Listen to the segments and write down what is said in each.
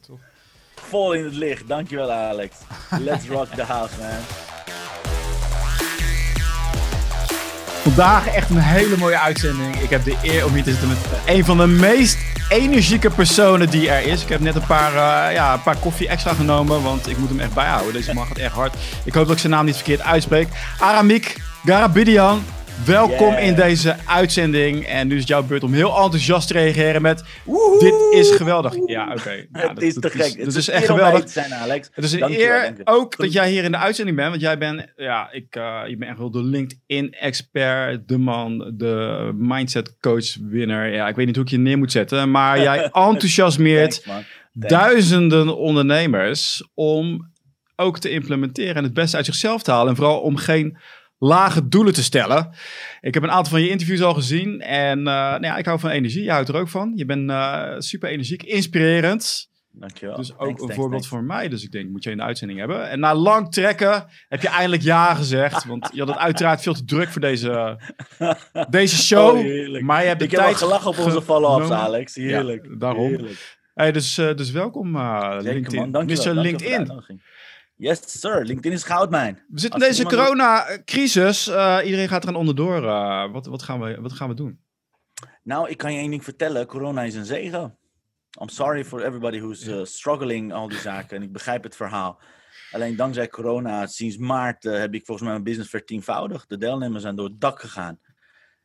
Toch? Vol in het licht. Dankjewel, Alex. Let's rock the house, man. Vandaag echt een hele mooie uitzending. Ik heb de eer om hier te zitten met een van de meest energieke personen die er is. Ik heb net een paar, uh, ja, een paar koffie extra genomen, want ik moet hem echt bijhouden. Deze man gaat echt hard. Ik hoop dat ik zijn naam niet verkeerd uitspreek. Aramik Garabidian. Welkom in deze uitzending. En nu is het jouw beurt om heel enthousiast te reageren met... Woehoe! Dit is geweldig. Ja, oké. Okay. Ja, het is te gek. Het is, is echt geweldig. Zijn, Alex. Het is een eer ook dat jij hier in de uitzending bent. Want jij bent, ja, ik, uh, je bent echt wel de LinkedIn-expert, de man, de mindset coach winner. Ja, ik weet niet hoe ik je neer moet zetten. Maar jij enthousiasmeert Thanks, duizenden ondernemers om ook te implementeren en het beste uit zichzelf te halen. En vooral om geen lage doelen te stellen. Ik heb een aantal van je interviews al gezien. En uh, nou ja, ik hou van energie. Je houdt er ook van. Je bent uh, super energiek, inspirerend. Dankjewel. Dus ook thanks, een thanks, voorbeeld thanks. voor mij. Dus ik denk, moet je in de uitzending hebben. En na lang trekken heb je eindelijk ja gezegd. Want je had het uiteraard veel te druk voor deze, deze show. Oh, maar je hebt de ik tijd heb al gelachen op onze follow-ups, Alex. Heerlijk. Ja, daarom. Heerlijk. Hey, dus, uh, dus welkom, uh, Zeker, LinkedIn. Man. Dankjewel. Mr. Dankjewel LinkedIn. Yes, sir. LinkedIn is goudmijn. We zitten in deze coronacrisis. Uh, iedereen gaat er aan onderdoor. Uh, wat, wat, gaan we, wat gaan we doen? Nou, ik kan je één ding vertellen. Corona is een zegen. I'm sorry for everybody who's uh, struggling, al die zaken. En ik begrijp het verhaal. Alleen dankzij corona, sinds maart heb ik volgens mij mijn business vertienvoudigd. De deelnemers zijn door het dak gegaan.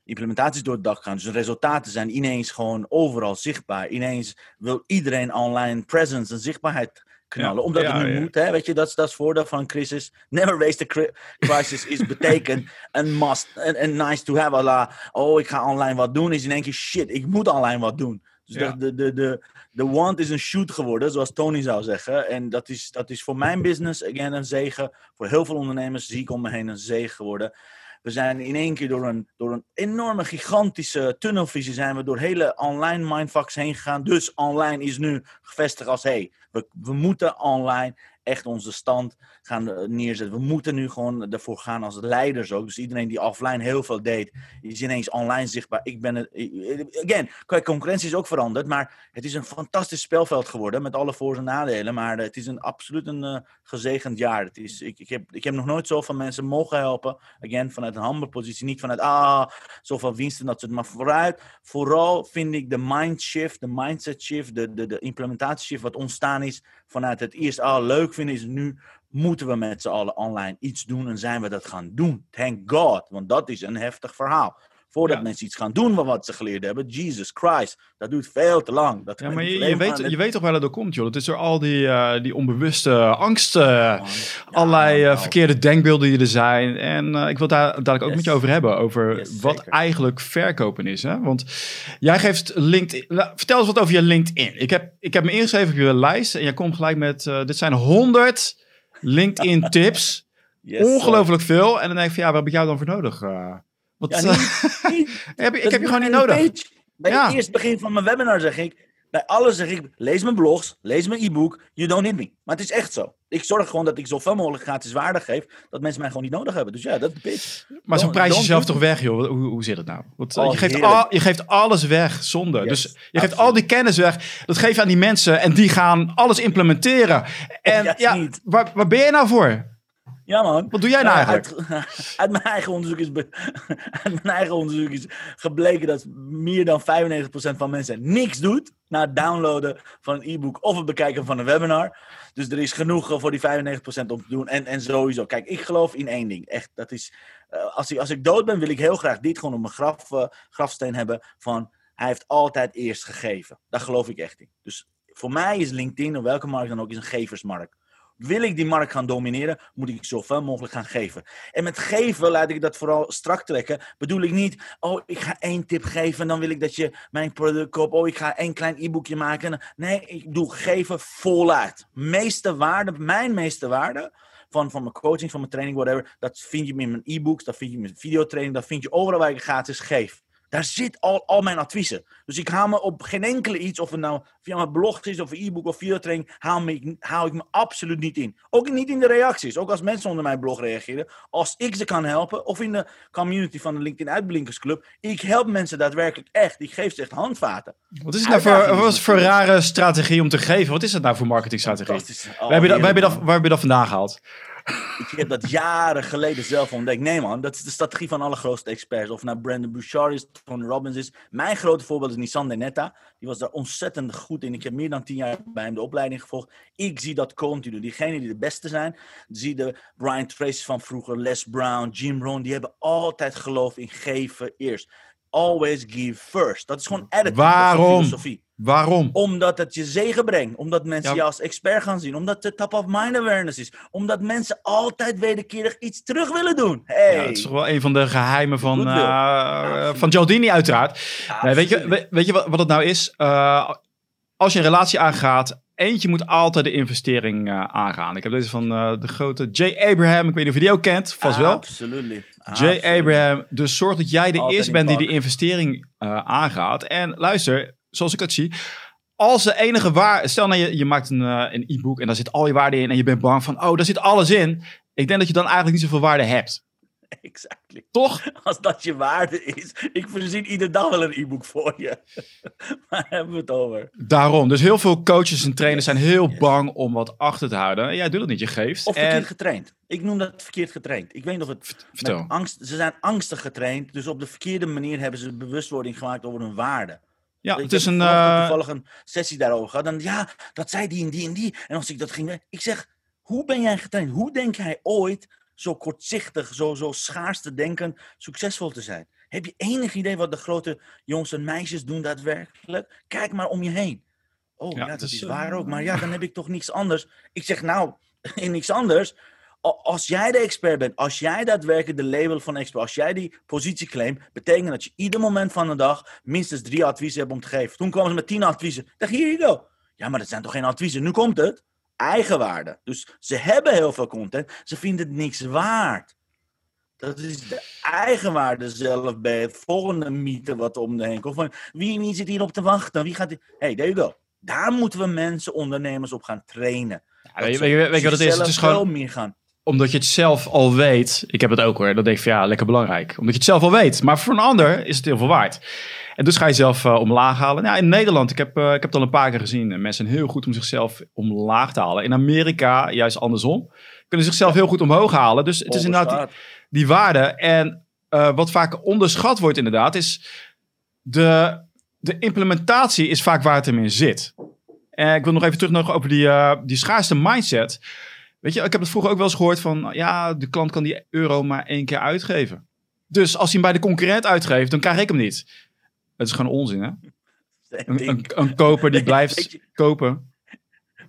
Implementaties door het dak gaan. Dus de resultaten zijn ineens gewoon overal zichtbaar. Ineens wil iedereen online presence en zichtbaarheid knallen. Ja, omdat ja, het nu ja. moet, hè? weet je, dat is, is voordeel van een crisis. Never waste a cri crisis is betekent een must, en nice to have. Allah, oh, ik ga online wat doen, is in één keer shit, ik moet online wat doen. Dus de, de, de, de, de want is een shoot geworden, zoals Tony zou zeggen. En dat is, dat is voor mijn business, again, een zegen. Voor heel veel ondernemers zie ik om me heen een zegen geworden. We zijn in één keer door een, door een enorme, gigantische tunnelvisie zijn we door hele online mindfucks heen gegaan. Dus online is nu gevestigd als, hey, we, we moeten online echt onze stand gaan neerzetten. We moeten nu gewoon ervoor gaan als leiders ook. Dus iedereen die offline heel veel deed, is ineens online zichtbaar. Ik ben het, again, concurrentie is ook veranderd, maar het is een fantastisch spelveld geworden met alle voor- en nadelen. Maar het is een absoluut een uh, gezegend jaar. Het is, ik, ik, heb, ik heb nog nooit zoveel mensen mogen helpen. Again, vanuit een humble positie, niet vanuit ah, zoveel winst en dat soort. Maar vooruit, vooral vind ik de mindshift, de mindset shift, de, de, de implementatieshift wat ontstaan is vanuit het eerst ah, leuk vinden is nu moeten we met z'n allen online iets doen en zijn we dat gaan doen. Thank God, want dat is een heftig verhaal. Voordat ja. mensen iets gaan doen van wat ze geleerd hebben, Jesus Christ, dat duurt veel te lang. Dat ja, maar je, je, weet, je weet toch waar dat door komt, joh. Het is door al die, uh, die onbewuste angsten, ja, allerlei uh, verkeerde denkbeelden die er zijn. En uh, ik wil daar dadelijk ook yes. met je over hebben, over yes, wat zeker. eigenlijk verkopen is. Hè? Want jij geeft LinkedIn... Nou, vertel eens wat over je LinkedIn. Ik heb, ik heb me ingeschreven op je lijst en jij komt gelijk met... dit zijn 100 LinkedIn tips. Yes, Ongelooflijk veel. En dan denk ik van, ja, wat heb ik jou dan voor nodig? Wat, ja, niet, niet. heb, ik heb je gewoon niet nodig. Page. Bij ja. het eerste begin van mijn webinar zeg ik, bij alles zeg ik, lees mijn blogs, lees mijn e-book, you don't need me. Maar het is echt zo. Ik zorg gewoon dat ik zoveel mogelijk gratis waarde geef, dat mensen mij gewoon niet nodig hebben. Dus ja, dat is de pitch. Maar zo prijs je jezelf toch weg, joh? Hoe, hoe zit het nou? Want, oh, je, geeft al, je geeft alles weg zonder. Yes, dus je absoluut. geeft al die kennis weg, dat geef je aan die mensen en die gaan alles implementeren. En ja, ja waar, waar ben je nou voor? Ja, man. Wat doe jij nou eigenlijk? Uh, uit, uit, mijn eigen onderzoek is, uit mijn eigen onderzoek is gebleken dat meer dan 95% van mensen niks doet na het downloaden van een e-book of het bekijken van een webinar. Dus er is genoeg voor die 95% om te doen. En, en sowieso, kijk, ik geloof in één ding. Echt, dat is, uh, als, ik, als ik dood ben, wil ik heel graag dit gewoon op mijn graf, uh, grafsteen hebben van hij heeft altijd eerst gegeven. Daar geloof ik echt in. Dus voor mij is LinkedIn, of welke markt dan ook, is een geversmarkt. Wil ik die markt gaan domineren, moet ik zoveel mogelijk gaan geven. En met geven laat ik dat vooral strak trekken. Bedoel ik niet, oh, ik ga één tip geven en dan wil ik dat je mijn product koopt. Oh, ik ga één klein e-boekje maken. Nee, ik doe geven voluit. Meeste waarde, mijn meeste waarde van, van mijn coaching, van mijn training, whatever. Dat vind je in mijn e-books, dat vind je in mijn videotraining, dat vind je overal waar ik gratis geef. Daar zit al, al mijn adviezen. Dus ik haal me op geen enkele iets, of het nou via mijn blog is, of een e-book of videotraining, haal, me, haal ik me absoluut niet in. Ook niet in de reacties. Ook als mensen onder mijn blog reageren. Als ik ze kan helpen, of in de community van de LinkedIn Uitblinkersclub. Ik help mensen daadwerkelijk echt. Ik geef ze echt handvaten. Wat is het nou voor, wat is voor rare strategie om te geven? Wat is het nou voor marketingstrategie? Waar, heb je dat, waar, heb je dat, waar heb je dat vandaan gehaald? Ik heb dat jaren geleden zelf ontdekt. Nee man, dat is de strategie van alle grootste experts. Of nou Brandon Bouchard is, Tony Robbins is. Mijn grote voorbeeld is Nissan Denetta. Die was daar ontzettend goed in. Ik heb meer dan tien jaar bij hem de opleiding gevolgd. Ik zie dat continu. Diegenen die de beste zijn. Zie de Brian Tracy van vroeger, Les Brown, Jim Rohn. Die hebben altijd geloof in geven eerst. Always give first. Dat is gewoon attitude. Waarom? filosofie. Waarom? Omdat het je zegen brengt. Omdat mensen Ja. je als expert gaan zien. Omdat het top of mind awareness is. Omdat mensen altijd wederkerig iets terug willen doen. Hey. Ja, het is toch wel een van de geheimen van, eh Ja, van Gialdini uiteraard. Ja, Nee, weet, je, weet je wat, wat het nou is? Eh, als je een relatie aangaat, eentje moet altijd de investering eh, aangaan. Ik heb deze van eh, de grote Jay Abraham. Ik weet niet of je die ook kent. Vast wel. Absoluut. Jay Abraham. Dus zorg dat jij de Altijd eerste bent die die investering eh, aangaat. En luister, zoals ik het zie. Als de enige waar... Stel nou, je, je maakt een een e-book en daar zit al je waarde in. En je bent bang van, oh, daar zit alles in. Ik denk dat je dan eigenlijk niet zoveel waarde hebt. Exactly. Toch? Als dat je waarde is. Ik voorzien iedere dag wel een e-book voor je. Waar hebben we het over? Daarom. Dus heel veel coaches en trainers zijn heel Yes. bang om wat achter te houden. En jij doet het niet, je geeft. Of en, verkeerd getraind. Ik noem dat verkeerd getraind. Ik weet nog het. vertel. Angst, ze zijn angstig getraind. Dus op de verkeerde manier hebben ze bewustwording gemaakt over hun waarde. Ja, Ik het is een... eh, toevallig een sessie daarover gehad. Dan ja, dat zei die en die en die. En als ik dat ging. Ik zeg, hoe ben jij getraind? Hoe denk jij ooit zo kortzichtig, zo, zo schaars te denken, succesvol te zijn? Heb je enig idee wat de grote jongens en meisjes doen daadwerkelijk? Kijk maar om je heen. Oh Ja, ja, dat dus, is eh, waar ook. Maar ja, dan heb ik toch niks anders. Ik zeg nou, in niks anders. Als jij de expert bent, als jij daadwerkelijk de label van expert, als jij die positie claimt, betekent dat je ieder moment van de dag minstens drie adviezen hebt om te geven. Toen kwamen ze met tien adviezen. Ik dacht, hier you go. Ja, maar dat zijn toch geen adviezen? Nu komt het. Eigenwaarde. Dus ze hebben heel veel content. Ze vinden het niks waard. Dat is de eigenwaarde zelf bij het volgende mythe wat om de heen komt. Van, wie, wie zit hier op te wachten? Wie gaat? Hey, there you go. Daar moeten we mensen, ondernemers op gaan trainen. ja, weet, je, weet, je, weet je wat het is? Het is gewoon meer gaan. Omdat je het zelf al weet. Ik heb het ook hoor. Dan denk ik van ja, lekker belangrijk. Omdat je het zelf al weet. Maar voor een ander is het heel veel waard. En dus ga je zelf eh, omlaag halen. Nou, in Nederland, ik heb, eh, ik heb het al een paar keer gezien. eh, Mensen zijn heel goed om zichzelf omlaag te halen. In Amerika juist andersom. Kunnen zichzelf heel goed omhoog halen. Dus het is inderdaad die, waarde. En wat vaak onderschat wordt inderdaad, is de, de implementatie is vaak waar het hem in zit. En ik wil nog even terug nog over die, die schaarste mindset. Weet je, ik heb het vroeger ook wel eens gehoord van, ja, de klant kan die euro maar één keer uitgeven. Dus als hij hem bij de concurrent uitgeeft, dan krijg ik hem niet. Het is gewoon onzin, hè? Een, een, een koper die blijft kopen.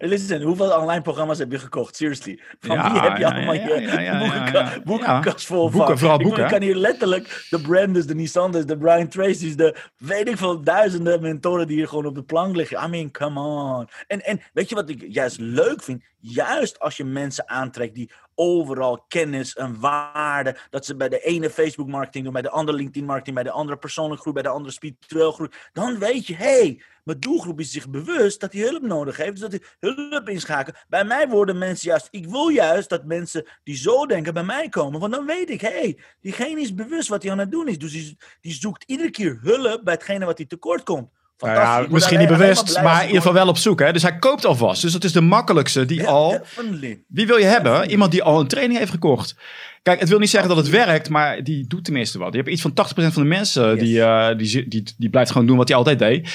Listen, hoeveel online programma's heb je gekocht? Seriously. Van Ja, wie heb je ja, allemaal je boekenka- boekenkast vol van? Boeken, vooral boeken, Ik kan hier letterlijk de Branders, de Nissanders, de Brian Tracy's, de weet ik veel, duizenden mentoren die hier gewoon op de plank liggen. I mean, come on. En, en weet je wat ik juist leuk vind? Juist als je mensen aantrekt die overal kennis en waarde, dat ze bij de ene Facebook marketing doen, bij de andere LinkedIn marketing, bij de andere persoonlijke groep, bij de andere spiritueel groep, dan weet je, hé, hey, mijn doelgroep is zich bewust dat hij hulp nodig heeft, dus dat hij hulp inschakelt. Bij mij worden mensen juist, ik wil juist dat mensen die zo denken bij mij komen, want dan weet ik, hé, hey, diegene is bewust wat hij aan het doen is, dus die, die zoekt iedere keer hulp bij hetgene wat hij tekort komt. Nou ja, misschien niet bewust, maar in ieder geval wel op zoek. Hè? Dus hij koopt alvast. Dus dat is de makkelijkste die al... definitely. Wie wil je hebben? Iemand die al een training heeft gekocht. Kijk, het wil niet zeggen dat het werkt, maar die doet tenminste wat. Je hebt iets van 80% van de mensen die, Yes. eh, die, die, die blijft gewoon doen wat hij altijd deed.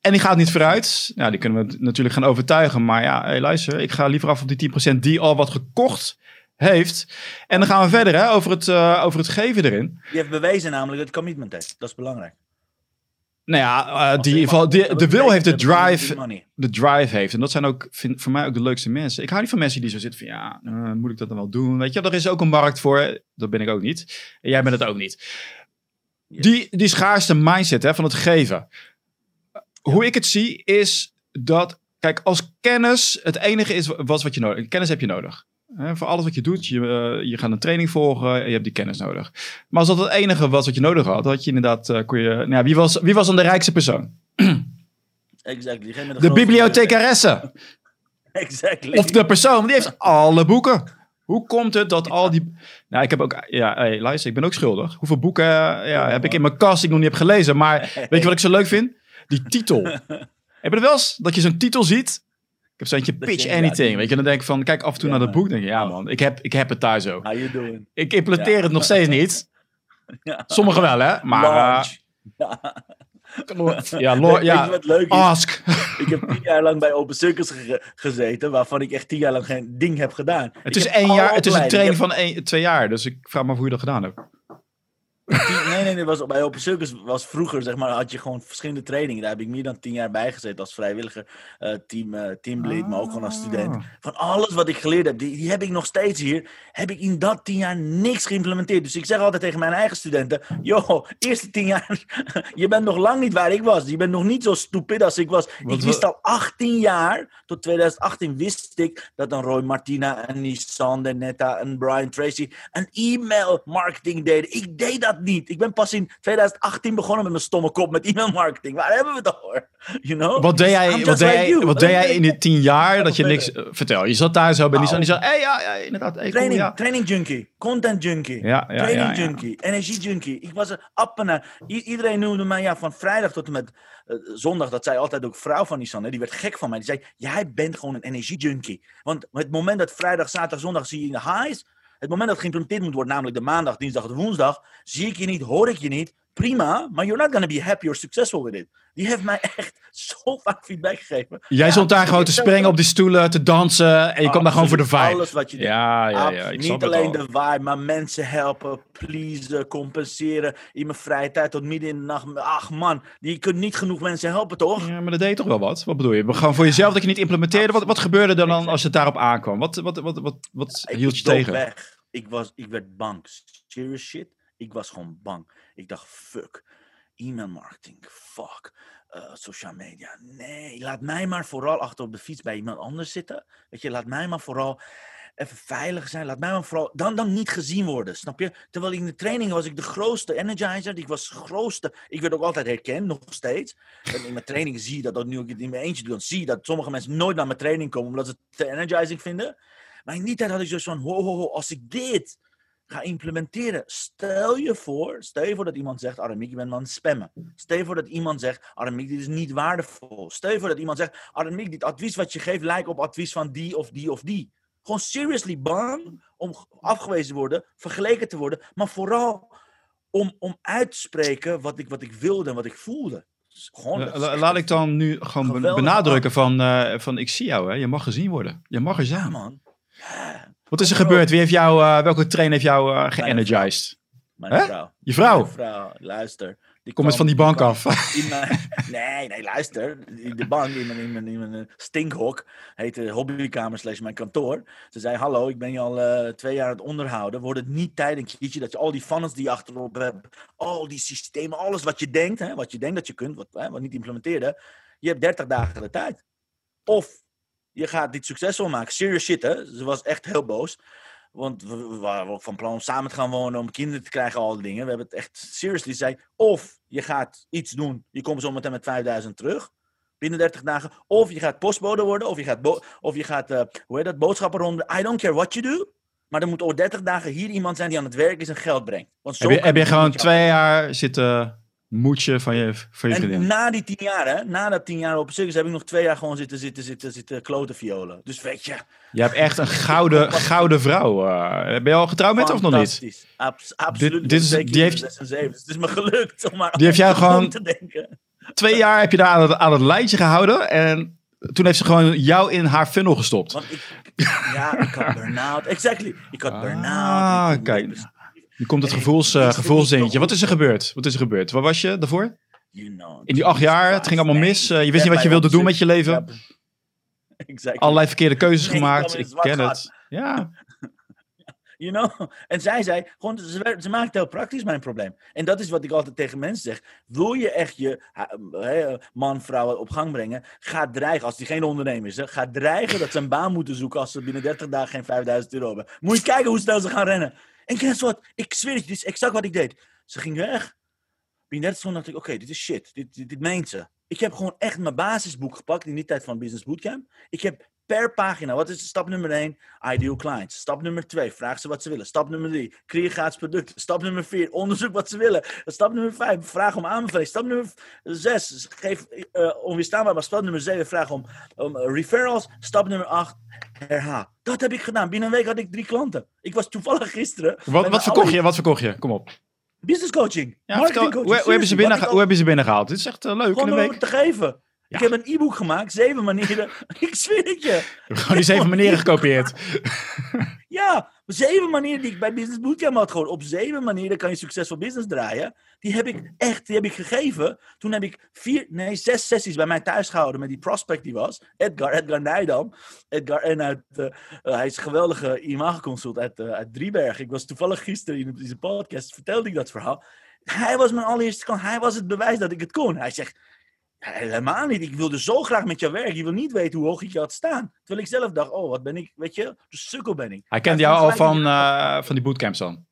En die gaat niet vooruit. Nou, die kunnen we natuurlijk gaan overtuigen. Maar ja, hey, luister, ik ga liever af op die 10% die al wat gekocht heeft. En dan gaan we verder hè, over, het, eh, over het geven erin. Die heeft bewezen namelijk dat het commitment heeft. Dat is belangrijk. Nou ja, eh, die, die- de wil heeft de drive, de drive heeft. En dat zijn ook vind, voor mij ook de leukste mensen. Ik hou niet van mensen die zo zitten van ja, eh, moet ik dat dan wel doen? Weet je, er is ook een markt voor. Dat ben ik ook niet. En jij bent het ook niet. Die, die schaarste mindset hè, van het geven. Hoe ik het zie is dat, kijk, als kennis het enige is was wat je nodig Kennis heb je nodig. Voor alles wat je doet, je, eh, je gaat een training volgen, je hebt die kennis nodig. Maar als dat het enige was wat je nodig had, had je inderdaad, eh, kon je, nou ja, wie, was, wie was dan de rijkste persoon? Exactly. De grote- bibliothecaresse. Exactly. Of de persoon, die heeft alle boeken. Hoe komt het dat al die... Nou, ik heb ook... Ja, hey, luister, ik ben ook schuldig. Hoeveel boeken eh, ja, heb ik in mijn kast die ik nog niet heb gelezen. Maar weet je wat ik zo leuk vind? Die titel. heb je wel eens? Dat je zo'n titel ziet. Ik heb zo'n Pitch ja, Anything. Weet je, dan denk ik van... Kijk af en toe Ja, naar dat boek. denk je, ja man, ik heb, ik heb het thuis ook. How you doing? Ik implementeer Ja. het nog steeds niet. Ja. Sommigen wel, hè? Maar... Ja. eh, ja, ja. wat leuk is? Ask. Ik heb tien jaar lang bij Open Circus ge- gezeten, waarvan ik echt tien jaar lang geen ding heb gedaan. Het Ik is één jaar. Het is een training van één, twee jaar. Dus ik vraag me af hoe je dat gedaan hebt. Nee, nee, nee. Was, bij Open Circus was vroeger, zeg maar, had je gewoon verschillende trainingen. Daar heb ik meer dan tien jaar bij gezeten als vrijwilliger, eh, team, eh teamlead, maar ook gewoon als student. Ah. Van alles wat ik geleerd heb, die, die heb ik nog steeds hier. Heb ik in dat tien jaar niks geïmplementeerd. Dus ik zeg altijd tegen mijn eigen studenten: Yo, eerste tien jaar, je bent nog lang niet waar ik was. Je bent nog niet zo stupid als ik was. Wat- ik wist al 18 jaar, tot 2018 wist ik dat een Roy Martina, een Nissan, de Netta, een Brian Tracy een e-mail marketing deden. Ik deed dat niet. Ik ben pas in 2018 begonnen met mijn stomme kop met e-mail marketing. Waar hebben we het over? You know? Wat deed jij, wat deed like jij, you. wat deed jij in die tien jaar dat je niks... vertel, je zat daar zo bij Nou. en die zei... Hé, ja, ja, inderdaad. Hey, cool, Training, ja. training junkie, content junkie, Ja, ja, training junkie, energie junkie. Ik was een appenaar. Iedereen noemde mij ja, van vrijdag tot en met eh, zondag. Dat zei altijd ook vrouw van Nissan. Hè, die werd gek van mij. Die zei, jij bent gewoon een energie junkie. Want het moment dat vrijdag, zaterdag, zondag zie je de highs. Het moment dat geïmplementeerd moet worden, namelijk de maandag, dinsdag en woensdag, zie ik je niet, hoor ik je niet. Prima, maar you're not gonna be happy or successful with it. Die heeft mij echt zo vaak feedback gegeven. Jij Ja, stond daar gewoon te springen op die stoelen, te dansen. En je kwam daar gewoon voor de vibe. Alles wat je doet. Ja, ja, ja. Ik snap niet alleen al. de vibe, maar mensen helpen, pleasen, compenseren. In mijn vrije tijd tot midden in de nacht. Ach man, je kunt niet genoeg mensen helpen, toch? Ja, maar dat deed je toch wel wat? Wat bedoel je? Gewoon voor jezelf dat je niet implementeerde. Wat, wat gebeurde er dan als het daarop aankwam? Wat, wat, wat, wat, wat Ik hield je tegen? weg. Ik, was, ik werd bang. Serious shit. Ik was gewoon bang. Ik dacht, fuck. E-mail marketing, fuck. Eh, social media, nee. Laat mij maar vooral achter op de fiets bij iemand anders zitten. Weet je, laat mij maar vooral even veilig zijn. Laat mij maar vooral dan, dan niet gezien worden, snap je? Terwijl in de training was ik de grootste energizer. Ik was de grootste. Ik werd ook altijd herkend, nog steeds. En in mijn training zie je dat, ook nu ik het in mijn eentje doe, zie je dat sommige mensen nooit naar mijn training komen omdat ze het te energizing vinden. Maar in die tijd had ik zoiets van, ho, ho, ho, als ik dit ga implementeren, stel je voor, stel je voor dat iemand zegt, Aramiek, je bent aan het spammen. Stel je voor dat iemand zegt, Aramiek, dit is niet waardevol. Stel je voor dat iemand zegt, Aramiek, dit advies wat je geeft lijkt op advies van die of die of die. Gewoon seriously bang om afgewezen te worden, vergeleken te worden, maar vooral om, om uit te spreken wat ik, wat ik wilde en wat ik voelde. Gewoon, la- echt laat ik dan nu gewoon benadrukken van, eh, van ik zie jou, hè. je mag gezien worden. Je mag er Ja, man. Ja, Wat is er gebeurd? Wie heeft jou, eh, welke trainer heeft jou eh geenergized? mijn vrouw. Je vrouw? Mijn vrouw, luister. Die Kom eens van die bank af. mijn- nee, nee, luister. De bank, in mijn, in mijn, in mijn stinkhok, heet de hobbykamer slash mijn kantoor. Ze zei, hallo, ik ben je al eh, twee jaar aan het onderhouden. Wordt het niet tijd een keertje dat je al die funnels die je achterop hebt, al die systemen, alles wat je denkt, hè, wat je denkt dat je kunt, wat, hè, wat niet implementeerde, je hebt 30 dagen de tijd. Of je gaat dit succesvol maken. Serious shit, hè. Ze was echt heel boos. Want we, we waren ook van plan om samen te gaan wonen, om kinderen te krijgen, al die dingen. We hebben het echt seriously zei. Of je gaat iets doen, je komt zo meteen met 5000 terug. Binnen 30 dagen. Of je gaat postbode worden, of je gaat, of je gaat eh, hoe heet dat, boodschappenronde. I don't care what you do. Maar er moet over 30 dagen hier iemand zijn die aan het werk is en geld brengt. Want zo Heb je, heb je gewoon twee jaar zitten moetje van je, van je En vriendin? na die tien jaar, hè, na dat tien jaar op circus, heb ik nog twee jaar gewoon zitten, zitten, zitten, zitten kloten violen. Dus weet je, Je hebt echt een gouden, gouden vrouw. eh. ben je al getrouwd met of nog niet? Abs- absoluut. dit is- Twee die heeft-. Dus het is me gelukt om maar Die heeft jou gewoon- te denken. Twee jaar heb je daar aan het, aan het lijntje gehouden. En toen heeft ze gewoon jou in haar funnel gestopt. Want ik, ja, ik had burn-out. Exactly. Ik had Ah, burn-out. ik- kijk. Nu komt het gevoels, eh gevoelsdingetje. Wat is er gebeurd? Wat is er gebeurd? Waar was je daarvoor? In die acht jaar, het ging allemaal mis. eh, je wist niet wat je wilde doen met je leven. Exactly. Allerlei verkeerde keuzes gemaakt. Ik ken het. Ja, You know? En zij zei, gewoon, ze, maakt het heel praktisch mijn probleem. En dat is wat ik altijd tegen mensen zeg. Wil je echt je hè, man, vrouw op gang brengen? Ga dreigen, als die geen ondernemer is, hè, ga dreigen dat ze een baan moeten zoeken als ze binnen 30 dagen geen 5000 euro hebben. Moet je kijken hoe snel ze gaan rennen. En guess what? Ik zweer het dit is exact wat ik deed. Ze ging weg. Binnen 30 seconden dacht ik, oké, dit is shit. Dit, dit, dit meent ze. Ik heb gewoon echt mijn basisboek gepakt in die tijd van Business Bootcamp. Ik heb per pagina, wat is stap nummer 1? Ideal clients. Stap nummer 2, vraag ze wat ze willen. Stap nummer 3, creëer gratis producten. Stap nummer 4, onderzoek wat ze willen. Stap nummer 5, vraag om aanbeveling. Stap nummer 6, geef eh onweerstaanbaar. Maar stap nummer 7, vraag om, om referrals. Stap nummer 8, herhaal. Dat heb ik gedaan. Binnen een week had ik drie klanten. Ik was toevallig gisteren. Wat, wat verkocht alle- je? Wat verkocht je? Kom op. Business coaching. Ja, marketing coaching. hoe, hoe, hebben ze binnen, hoe hebben ze binnengehaald? Dit is echt eh, leuk in Gewoon een om te geven. Ja. Ik heb een e-book gemaakt, zeven manieren. ik zweer het je. Gewoon die zeven manieren gekopieerd. Ja, zeven manieren die ik bij Business Bootcamp had gewoon. Op zeven manieren kan je succesvol business draaien. Die heb ik echt, die heb ik gegeven. Toen heb ik vier, nee, zes sessies bij mij thuis gehouden met die prospect die was. Edgar, Edgar Nijdam. Edgar, en uit, eh, eh, hij is een geweldige imageconsult uit, eh, uit Driebergen. Ik was toevallig gisteren in deze podcast, vertelde ik dat verhaal. Hij was mijn allereerste klant. Hij was het bewijs dat ik het kon. Hij zegt, "Ja, helemaal niet. Ik wilde zo graag met jou werken. Je wil niet weten hoe hoog ik je had staan. Terwijl ik zelf dacht, oh, wat ben ik, weet je, de sukkel ben ik. Hij kende Hij jou al van, eh, van die bootcamps dan?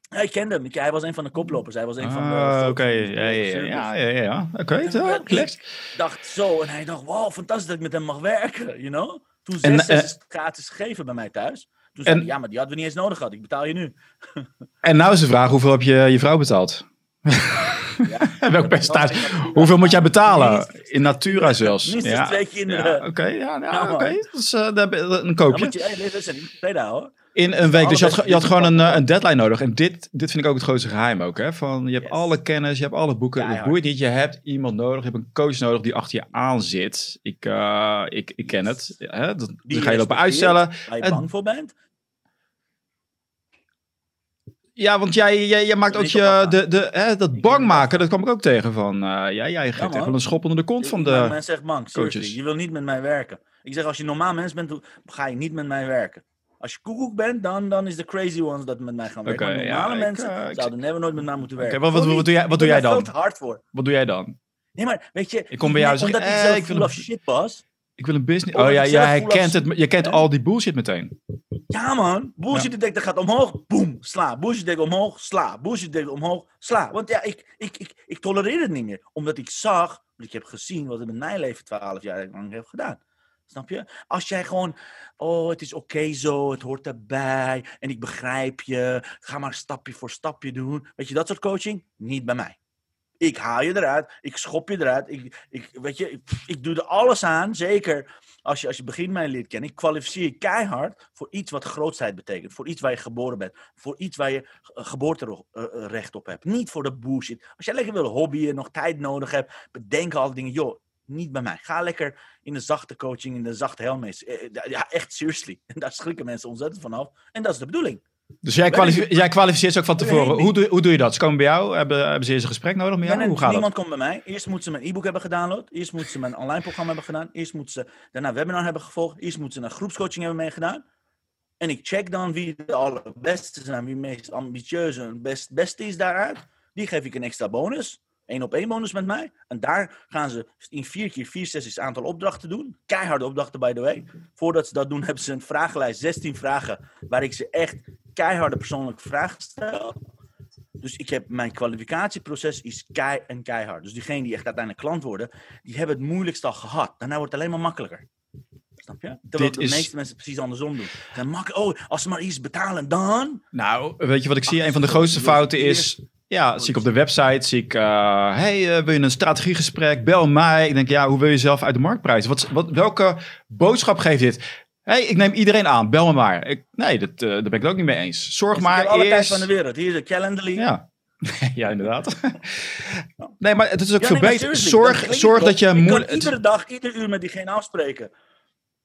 Ja, ik kende hem. Hij was een van de koplopers. Hij was een van de... Ah, Oké, ja, ja, ja, ja, ja, ja. Oké, ja, ik dacht zo. En hij dacht, wow, fantastisch dat ik met hem mag werken. You know? Toen En, zes eh, sessies gratis gegeven bij mij thuis. Toen zei en- hij, ja, maar die hadden we niet eens nodig gehad. Ik betaal je nu. En nou is de vraag, hoeveel heb je je vrouw betaald? Ja. Welk percentage? Hoeveel moet jij betalen? In Natura zelfs. Minstens Ja, twee kinderen. ja, oké, ja, ja, Ja. Dus eh, een Dan koopje. moet je. In een week. Dus je had, je had gewoon een, eh, een deadline nodig. En dit, dit vind ik ook het grootste geheim ook. Hè? Van, je hebt Yes. alle kennis, je hebt alle boeken. Het Keihard. boeit niet. Je hebt iemand nodig. Je hebt een coach nodig die achter je aan zit. Ik, eh, ik, ik ken het. Hè? Dan ga je lopen uitstellen. Waar je bang voor bent. Ja, want jij, jij, jij maakt ook ik je, de, de, hè, dat Ik bang maken. Dat kwam ik ook tegen. Van, eh, ja, jij geeft echt wel een schop onder de kont van Ik- de... Mensen zeggen bang, coaches. Je wil niet met mij werken. Ik zeg, als je normaal mens bent, ga je niet met mij werken. Als je koekoek bent, dan, dan is de crazy ones dat met mij gaan werken. Ja, normale ik, mensen eh, ik- zouden never nooit met mij moeten werken. wat- wat- wat doe jij- wat ik doe jij dan? hard voor. Wat doe jij dan? Nee, maar weet je... Ik kom bij jou en ik eh, zelf ik een- of shit was. Ik wil een business... Oh ja, ik of kent, het, je kent al die bullshit meteen. Ja man, bullshit detector gaat omhoog, boem, sla. Bullshit detector omhoog, sla. Bullshit detector omhoog, sla. Want ja, ik, ik, ik, ik tolereer het niet meer. Omdat ik zag, ik heb gezien wat het met mijn leven 12 jaar lang heeft gedaan. Snap je? Als jij gewoon, oh, het is oké zo, het hoort erbij en ik begrijp je, ga maar stapje voor stapje doen. Weet je, dat soort coaching? Niet bij mij. Ik haal je eruit, ik schop je eruit, ik, ik, weet je, ik, ik doe er alles aan, zeker als je, als je begint mij leert kennen. Ik kwalificeer je keihard voor iets wat grootsheid betekent, voor iets waar je geboren bent, voor iets waar je eh, geboorterecht op hebt. Niet voor de bullshit. Als jij lekker wil hobbyen, nog tijd nodig hebt, bedenk al die dingen, joh, niet bij mij. Ga lekker in de zachte coaching, in de zachte helmes. Eh, eh, Ja, echt, seriously. Daar schrikken mensen ontzettend van af. En dat is de bedoeling. Dus jij, Ben ik- kwalifi- jij kwalificeert ze ook van tevoren. Hoe doe, hoe doe je dat? Ze komen bij jou, hebben, hebben ze eerst een gesprek nodig met jou? Nee, Hoe gaat niemand dat? komt bij mij. Eerst moeten ze mijn e-book hebben gedownload. Eerst moeten ze mijn online programma hebben gedaan. Eerst moeten ze daarna webinar hebben gevolgd. Eerst moeten ze een groepscoaching hebben meegedaan. En ik check dan wie de allerbeste zijn, wie het meest ambitieuze en best, beste is daaruit. Die geef ik een extra bonus. Eén op één bonus met mij. En daar gaan ze in vier keer vier sessies aantal opdrachten doen. Keiharde opdrachten, by the way. Voordat ze dat doen, hebben ze een vragenlijst, 16 vragen, waar ik ze echt keiharde persoonlijke vragen stel. Dus ik heb mijn kwalificatieproces is kei en keihard. Dus diegenen die echt uiteindelijk klant worden, die hebben het moeilijkst al gehad. Daarna wordt het alleen maar makkelijker. Snap je? Terwijl Dit de is- meeste mensen precies andersom doen. Dan mak oh, als ze maar iets betalen, dan. Nou, weet je wat ik zie? Ach, Een van de zo, grootste fouten is... Ja, zie ik op de website, zie ik... eh, hey, eh, wil je een strategiegesprek? Bel mij. Ik denk, ja, hoe wil je zelf uit de markt prijzen? Wat, wat, welke boodschap geeft dit? Hey, ik neem iedereen aan. Bel me maar. Ik, nee, dat, eh, daar ben ik het ook niet mee eens. Zorg Dus maar heb alle tijd eerst... van de wereld. Hier is een Calendly. Ja. ja, inderdaad. nee, maar het is ook Ja, veel nee, beter. Zorg, dat zorg dat je Ik kan iedere dag, ieder uur met diegene afspreken.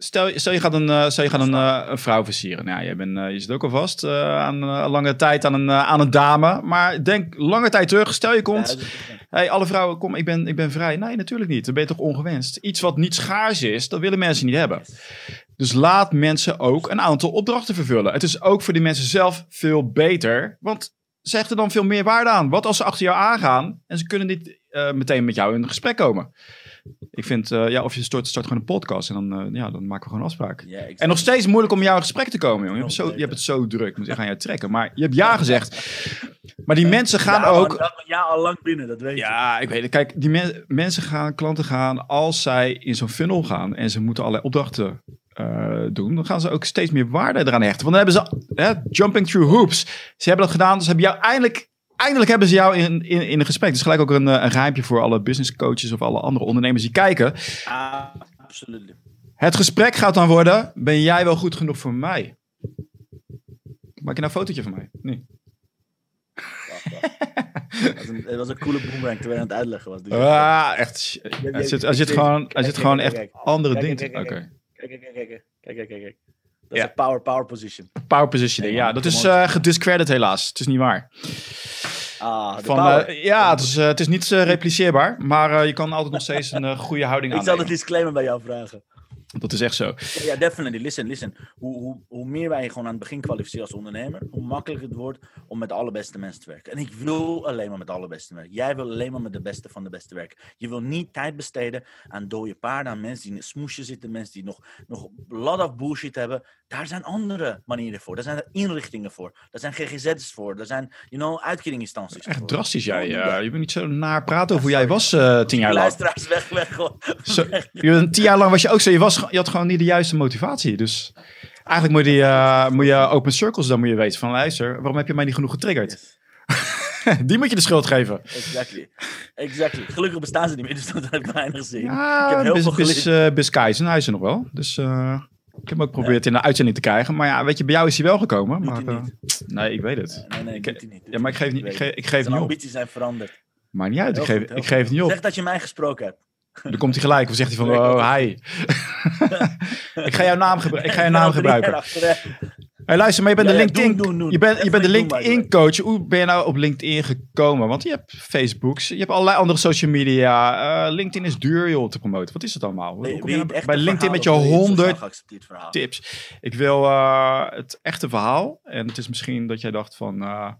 Stel, stel je gaat een, eh, stel je gaat een, eh, een vrouw versieren. Nou, ja, je, bent, je zit ook al vast eh, aan lange tijd aan een, aan een dame. Maar denk lange tijd terug. Stel je komt. Ja, hey, alle vrouwen, kom, ik ben, ik ben vrij. Nee, natuurlijk niet. Dan ben je toch ongewenst. Iets wat niet schaars is, dat willen mensen niet hebben. Dus laat mensen ook een aantal opdrachten vervullen. Het is ook voor die mensen zelf veel beter. Want ze hechten dan veel meer waarde aan. Wat als ze achter jou aangaan en ze kunnen niet eh, meteen met jou in gesprek komen? Ik vind, eh, ja, of je start, start gewoon een podcast en dan, eh, ja, dan maken we gewoon een afspraak. Ik En nog steeds moeilijk om jou in gesprek te komen, jongen. Je hebt, zo, je hebt het zo druk. Ik moet echt aan jou trekken. Maar je hebt ja gezegd. Maar die mensen gaan ja, ook... dat- Ja, al lang binnen, dat weet je. Ja, ik weet het. Kijk, die men- mensen gaan, klanten gaan, als zij in zo'n funnel gaan en ze moeten allerlei opdrachten eh, doen, dan gaan ze ook steeds meer waarde eraan hechten. Want dan hebben ze, hè, jumping through hoops. Ze hebben dat gedaan, dus hebben jou eindelijk, eindelijk hebben ze jou in, in, in een gesprek. Het is gelijk ook een, eh, een geheimje voor alle business coaches of alle andere ondernemers die kijken. Absoluut. Het gesprek gaat dan worden, ben jij wel goed genoeg voor mij? Maak je nou een fotootje van mij? Nee. Dat was een, het was een coole boomerang terwijl je aan het uitleggen was. Dus Ah, echt. Er zit, er zit gewoon, er zit gewoon echt andere dingen. Oké. Kijk, kijk, kijk, kijk. Dat is een power, power position. Power positioning, Nee, ja. Dat is on. eh gediscredit helaas. Het is niet waar. Ah, Van, eh, ja, het is, eh, het is niet repliceerbaar, maar je kan altijd nog steeds een goede houding ik zal het disclaimer bij jou vragen. Dat is echt zo. Ja, definitely. Listen, listen. Hoe, hoe, hoe meer wij gewoon aan het begin kwalificeren als ondernemer, hoe makkelijker het wordt om met de allerbeste mensen te werken. En ik wil alleen maar met de allerbeste werken. Jij wil alleen maar met de beste van de beste werken. Je wil niet tijd besteden aan dode paarden, aan mensen die in een smoesje zitten, mensen die nog, nog lot of bullshit hebben. Daar zijn andere manieren voor. Daar zijn er inrichtingen voor. Daar zijn GGZ's voor. Daar zijn, you know, uitkeringsinstanties Echt voor. drastisch, jij. Dat. je bent niet zo naar praten over hoe jij was eh, tien jaar lang. Luisteraars, weg, weg. gewoon. Zo, je tien jaar lang was je ook zo. Je, was, je had gewoon niet de juiste motivatie. Dus eigenlijk moet je, die, eh, moet je open circles dan moet je weten. Van luister, waarom heb je mij niet genoeg getriggerd? Yes. Die moet je de schuld geven. Exactly. exactly. Gelukkig bestaan ze niet meer, dus dat heb ik weinig gezien. ik heb heel bis, veel bis, geleerd. eh, hij is er nog wel. Dus eh, ik heb hem ook geprobeerd in de uitzending te krijgen. Maar ja, weet je, bij jou is hij wel gekomen. Maar, nee, ik weet het. Nee, nee, Ik- doet hij niet. Ja, maar ik geef, niet, ik geef, het. ik geef Zijn niet op. ambities zijn veranderd. Maar niet uit, ik geef, goed, ik geef niet op. Zeg dat je mij gesproken hebt. Dan komt hij gelijk. Of zegt hij van, oh, hi. ik ga jouw naam, gebru- ik ga jouw naam gebruiken. Hey, luister, maar je bent Ja, de LinkedIn, doen, doen, doen. Je bent, je bent de. LinkedIn coach. Hoe ben je nou op LinkedIn gekomen? Want je hebt Facebooks, je hebt allerlei andere social media. Eh, LinkedIn is duur joh te promoten. Wat is het allemaal? Hoe Nee, kom je nou bij LinkedIn met je verhaal of wil het 100 sociaal geaccepteerd verhaal? tips? Ik wil eh, het echte verhaal. En het is misschien dat jij dacht van... eh,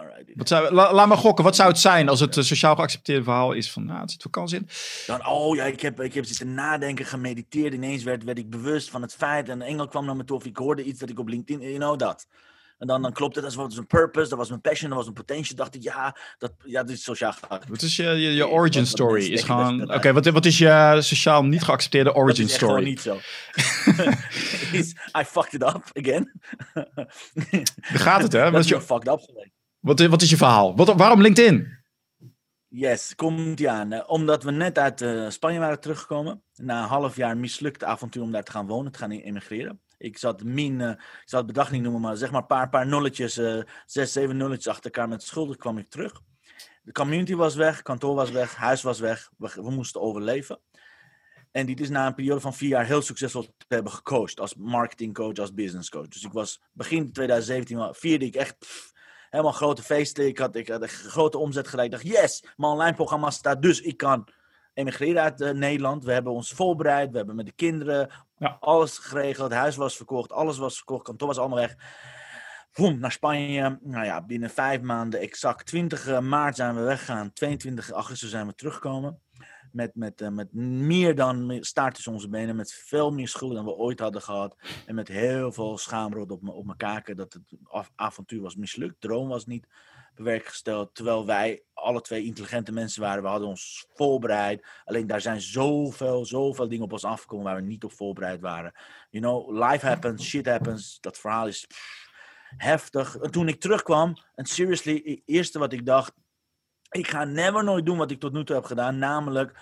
Alright, wat zou, la- laat me gokken, wat zou het zijn als het eh, sociaal geaccepteerde verhaal is van... Nou, het zit vakantie in. Dan, oh ja, ik heb, ik heb zitten nadenken, gemediteerd. Ineens werd, werd ik bewust van het feit. En een engel kwam naar me toe of ik hoorde iets dat ik op LinkedIn, you know dat. En dan, dan klopt het, dat was een purpose, dat was mijn passion, dat was een potential. dacht ik, ja, dat, ja, dit is sociaal geaccepteerd. Wat is je, je, origin wat story? Is dat gewoon... Oké, dat wat, wat is je sociaal niet geaccepteerde Dat origin is echt gewoon story? niet zo. Is, I fucked it up again. Daar gaat het, hè? dat is is, je, fucked up geweest. Wat, wat is je verhaal? Wat, waarom LinkedIn? Yes, komt die aan. Omdat we net uit eh, Spanje waren teruggekomen. Na een half jaar mislukt avontuur om daar te gaan wonen, te gaan emigreren. Ik zat min, eh, ik zal het bedrag niet noemen, maar zeg maar een paar, paar nulletjes, eh, zes, zeven nulletjes achter elkaar met schulden kwam ik terug. De community was weg, kantoor was weg, huis was weg. We, we moesten overleven. En dit is na een periode van vier jaar heel succesvol te hebben gecoacht. Als marketingcoach, als business coach. Dus ik was begin 2017, wa- vierde ik echt helemaal grote feesten. Ik had, ik had een grote omzet gedaan. Ik dacht, yes, mijn online programma staat. Dus ik kan emigreren uit eh, Nederland. We hebben ons voorbereid. We hebben met de kinderen Ja. alles geregeld. Het huis was verkocht, alles was verkocht. Kantoor was allemaal weg. Boom, naar Spanje. Nou ja, binnen vijf maanden, exact 20 maart zijn we weggegaan. 22 augustus zijn we teruggekomen. Met, met, eh, met meer dan staart onze benen. Met veel meer schulden dan we ooit hadden gehad. En met heel veel schaamrood op, op mijn kaken. Dat het avontuur was mislukt. Droom was niet bewerkgesteld. Terwijl wij alle twee intelligente mensen waren. We hadden ons voorbereid. Alleen daar zijn zoveel, zoveel dingen op ons afgekomen waar we niet op voorbereid waren. You know, life happens, shit happens. Dat verhaal is heftig. En toen ik terugkwam, en seriously, het eerste wat ik dacht. Ik ga never nooit doen wat ik tot nu toe heb gedaan. Namelijk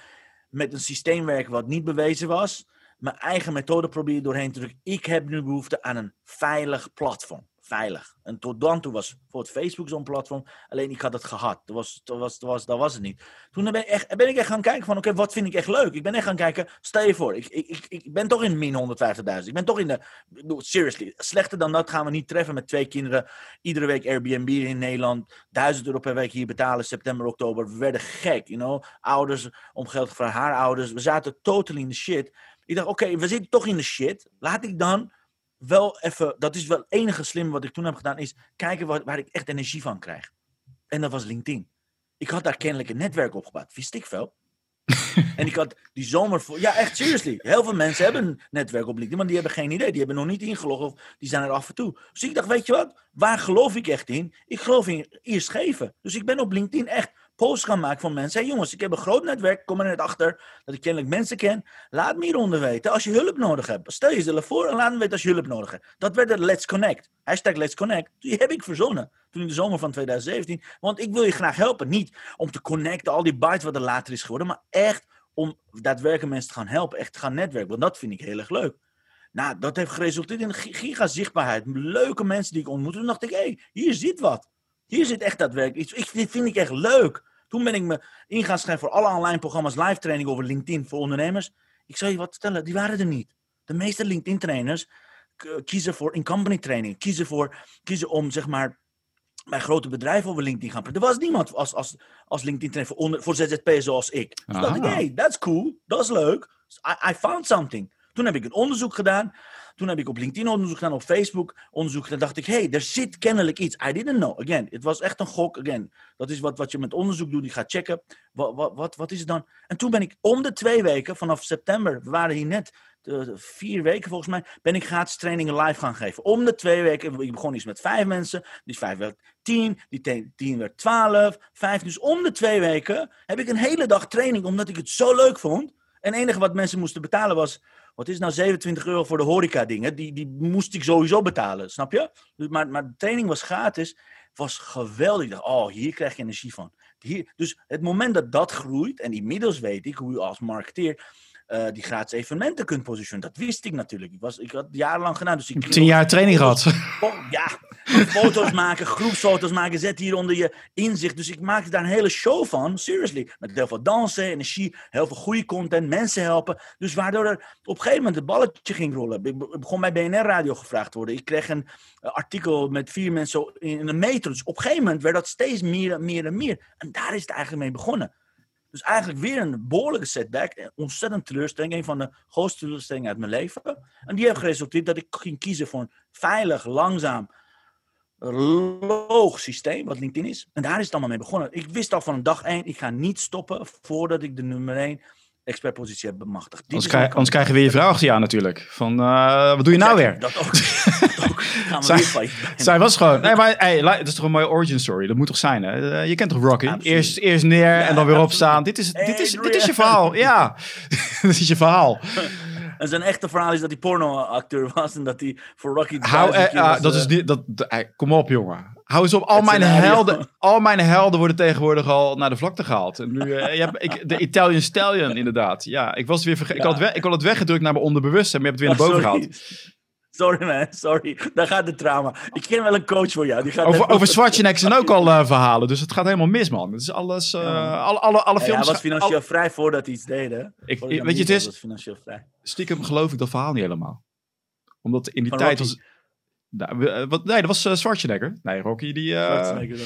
met een systeem werken wat niet bewezen was. Mijn eigen methode proberen doorheen te drukken. Ik heb nu behoefte aan een veilig platform. Veilig. En tot dan toe was voor het Facebook zo'n platform. Alleen ik had het gehad. Dat was, dat was, dat was, dat was het niet. Toen ben ik echt, ben ik echt gaan kijken van oké, wat vind ik echt leuk? Ik ben echt gaan kijken. Stel je voor, ik, ik, ik, ben toch in min 150.000. Ik ben toch in de. Seriously, slechter dan dat gaan we niet treffen met twee kinderen. Iedere week Airbnb in Nederland. 1000 euro per week hier betalen. September, oktober. We werden gek, you know. Ouders om geld gevraagd, haar ouders. We zaten totaal in de shit. Ik dacht, oké, we zitten toch in de shit. Laat ik dan wel even, dat is wel het enige slim wat ik toen heb gedaan, is kijken waar, waar ik echt energie van krijg. En dat was LinkedIn. Ik had daar kennelijk een netwerk opgebouwd. Wist ik veel. en ik had die zomer voor. Ja, echt, seriously. Heel veel mensen hebben een netwerk op LinkedIn, maar die hebben geen idee. Die hebben nog niet ingelogd of die zijn er af en toe. Dus ik dacht, weet je wat? Waar geloof ik echt in? Ik geloof in eerst geven. Dus ik ben op LinkedIn echt posts gaan maken van mensen. Hey jongens, ik heb een groot netwerk. Kom er net achter dat ik kennelijk mensen ken. Laat me hieronder weten als je hulp nodig hebt. Stel jezelf voor en laat me weten als je hulp nodig hebt. Dat werd het Let's Connect. Hashtag Let's Connect. Die heb ik verzonnen. Toen in de zomer van 2017. Want ik wil je graag helpen. Niet om te connecten, al die bytes wat er later is geworden. Maar echt om daadwerkelijk mensen te gaan helpen. Echt te gaan netwerken. Want dat vind ik heel erg leuk. Nou, dat heeft geresulteerd in giga zichtbaarheid. Leuke mensen die ik ontmoette. Toen dacht ik, hé, hey, hier zit wat. Hier zit echt daadwerkelijk iets. Ik, dit vind ik echt leuk. Toen ben ik me in gaan schrijven voor alle online programma's, live training over LinkedIn voor ondernemers. Ik zal je wat vertellen, die waren er niet. De meeste LinkedIn trainers kiezen voor in-company training. Kiezen, voor, kiezen om, zeg maar, bij grote bedrijven over LinkedIn gaan praten. Er was niemand als, als, als LinkedIn trainer voor, onder, voor ZZP zoals ik. Dus dacht ik, hey, that's cool, dat is leuk. I, I found something. Toen heb ik een onderzoek gedaan. Toen heb ik op LinkedIn onderzoek gedaan, op Facebook onderzoek gedaan. dacht ik, hey, er zit kennelijk iets. I didn't know. Again, het was echt een gok. Again, dat is wat, wat je met onderzoek doet. Die gaat checken. Wat, wat, wat, is het dan? En toen ben ik om de twee weken, vanaf september, we waren hier net de, vier weken volgens mij, ben ik gratis trainingen live gaan geven. Om de twee weken, ik begon eens met vijf mensen, die vijf werd tien, die tien werd twaalf, vijf. Dus om de twee weken heb ik een hele dag training, omdat ik het zo leuk vond. En het enige wat mensen moesten betalen was wat is nou 27 euro voor de horeca dingen? Die, die moest ik sowieso betalen, snap je? Dus, maar, maar de training was gratis. Was geweldig. Oh, hier krijg je energie van. Hier, dus het moment dat dat groeit, en inmiddels weet ik hoe je als marketeer uh, die gratis evenementen kunt positioneren. Dat wist ik natuurlijk. Ik, was, ik had jarenlang gedaan. Dus ik Tien jaar training gehad. ja, foto's maken, groepsfoto's maken, zet hier onder je inzicht. Dus ik maakte daar een hele show van, seriously. Met heel veel dansen, energie, heel veel goede content, mensen helpen. Dus waardoor er op een gegeven moment het balletje ging rollen. Ik begon bij BNR Radio gevraagd te worden. Ik kreeg een uh, artikel met vier mensen in een meter. Dus op een gegeven moment werd dat steeds meer en meer en meer. En daar is het eigenlijk mee begonnen. Dus eigenlijk weer een behoorlijke setback. Ontzettend teleurstelling. Een van de grootste teleurstellingen uit mijn leven. En die heeft geresulteerd dat ik ging kiezen voor een veilig, langzaam, loog systeem, wat LinkedIn is. En daar is het allemaal mee begonnen. Ik wist al van dag één, ik ga niet stoppen voordat ik de nummer één expertpositie heb bemachtigd. Anders, krijg, anders krijgen we je vrouw achter je natuurlijk. Van, uh, wat doe je nou weer? Dat ook. dat ook. Gaan we zij, weer zij was gewoon... Nee, maar hey, dat is toch een mooie origin story? Dat moet toch zijn, hè? Uh, je kent toch Rocky? Eerst, eerst neer ja, en dan weer opstaan. Dit is, dit, is, dit is je verhaal. Ja, dit is je verhaal. En zijn echte verhaal is dat hij pornoacteur was en dat hij voor Rocky. Hou, uh, uh, dat is niet. Dat, kom op, jongen. Hou eens op. Al mijn, helden, al mijn helden worden tegenwoordig al naar de vlakte gehaald. En nu, uh, je hebt, ik, de Italian Stallion, inderdaad. Ja, ik was weer. Ja. Ik, had het ik had het weggedrukt naar mijn onderbewustzijn, maar je hebt het weer naar boven gehaald. Sorry man, sorry. Daar gaat de trauma. Ik ken wel een coach voor jou. Die gaat over over Schwarzenegger zijn ook al uh, verhalen, dus het gaat helemaal mis, man. Het is alles, uh, ja. alle, alle, alle films... Ja, hij was financieel al... vrij voordat hij iets deed, hè? Ik, weet je, het is... financieel vrij. Stiekem geloof ik dat verhaal niet helemaal. Omdat in die Van tijd Rocky. was... Nou, wat, nee, dat was uh, Schwarzenegger. Nee, Rocky die... Schwarzenegger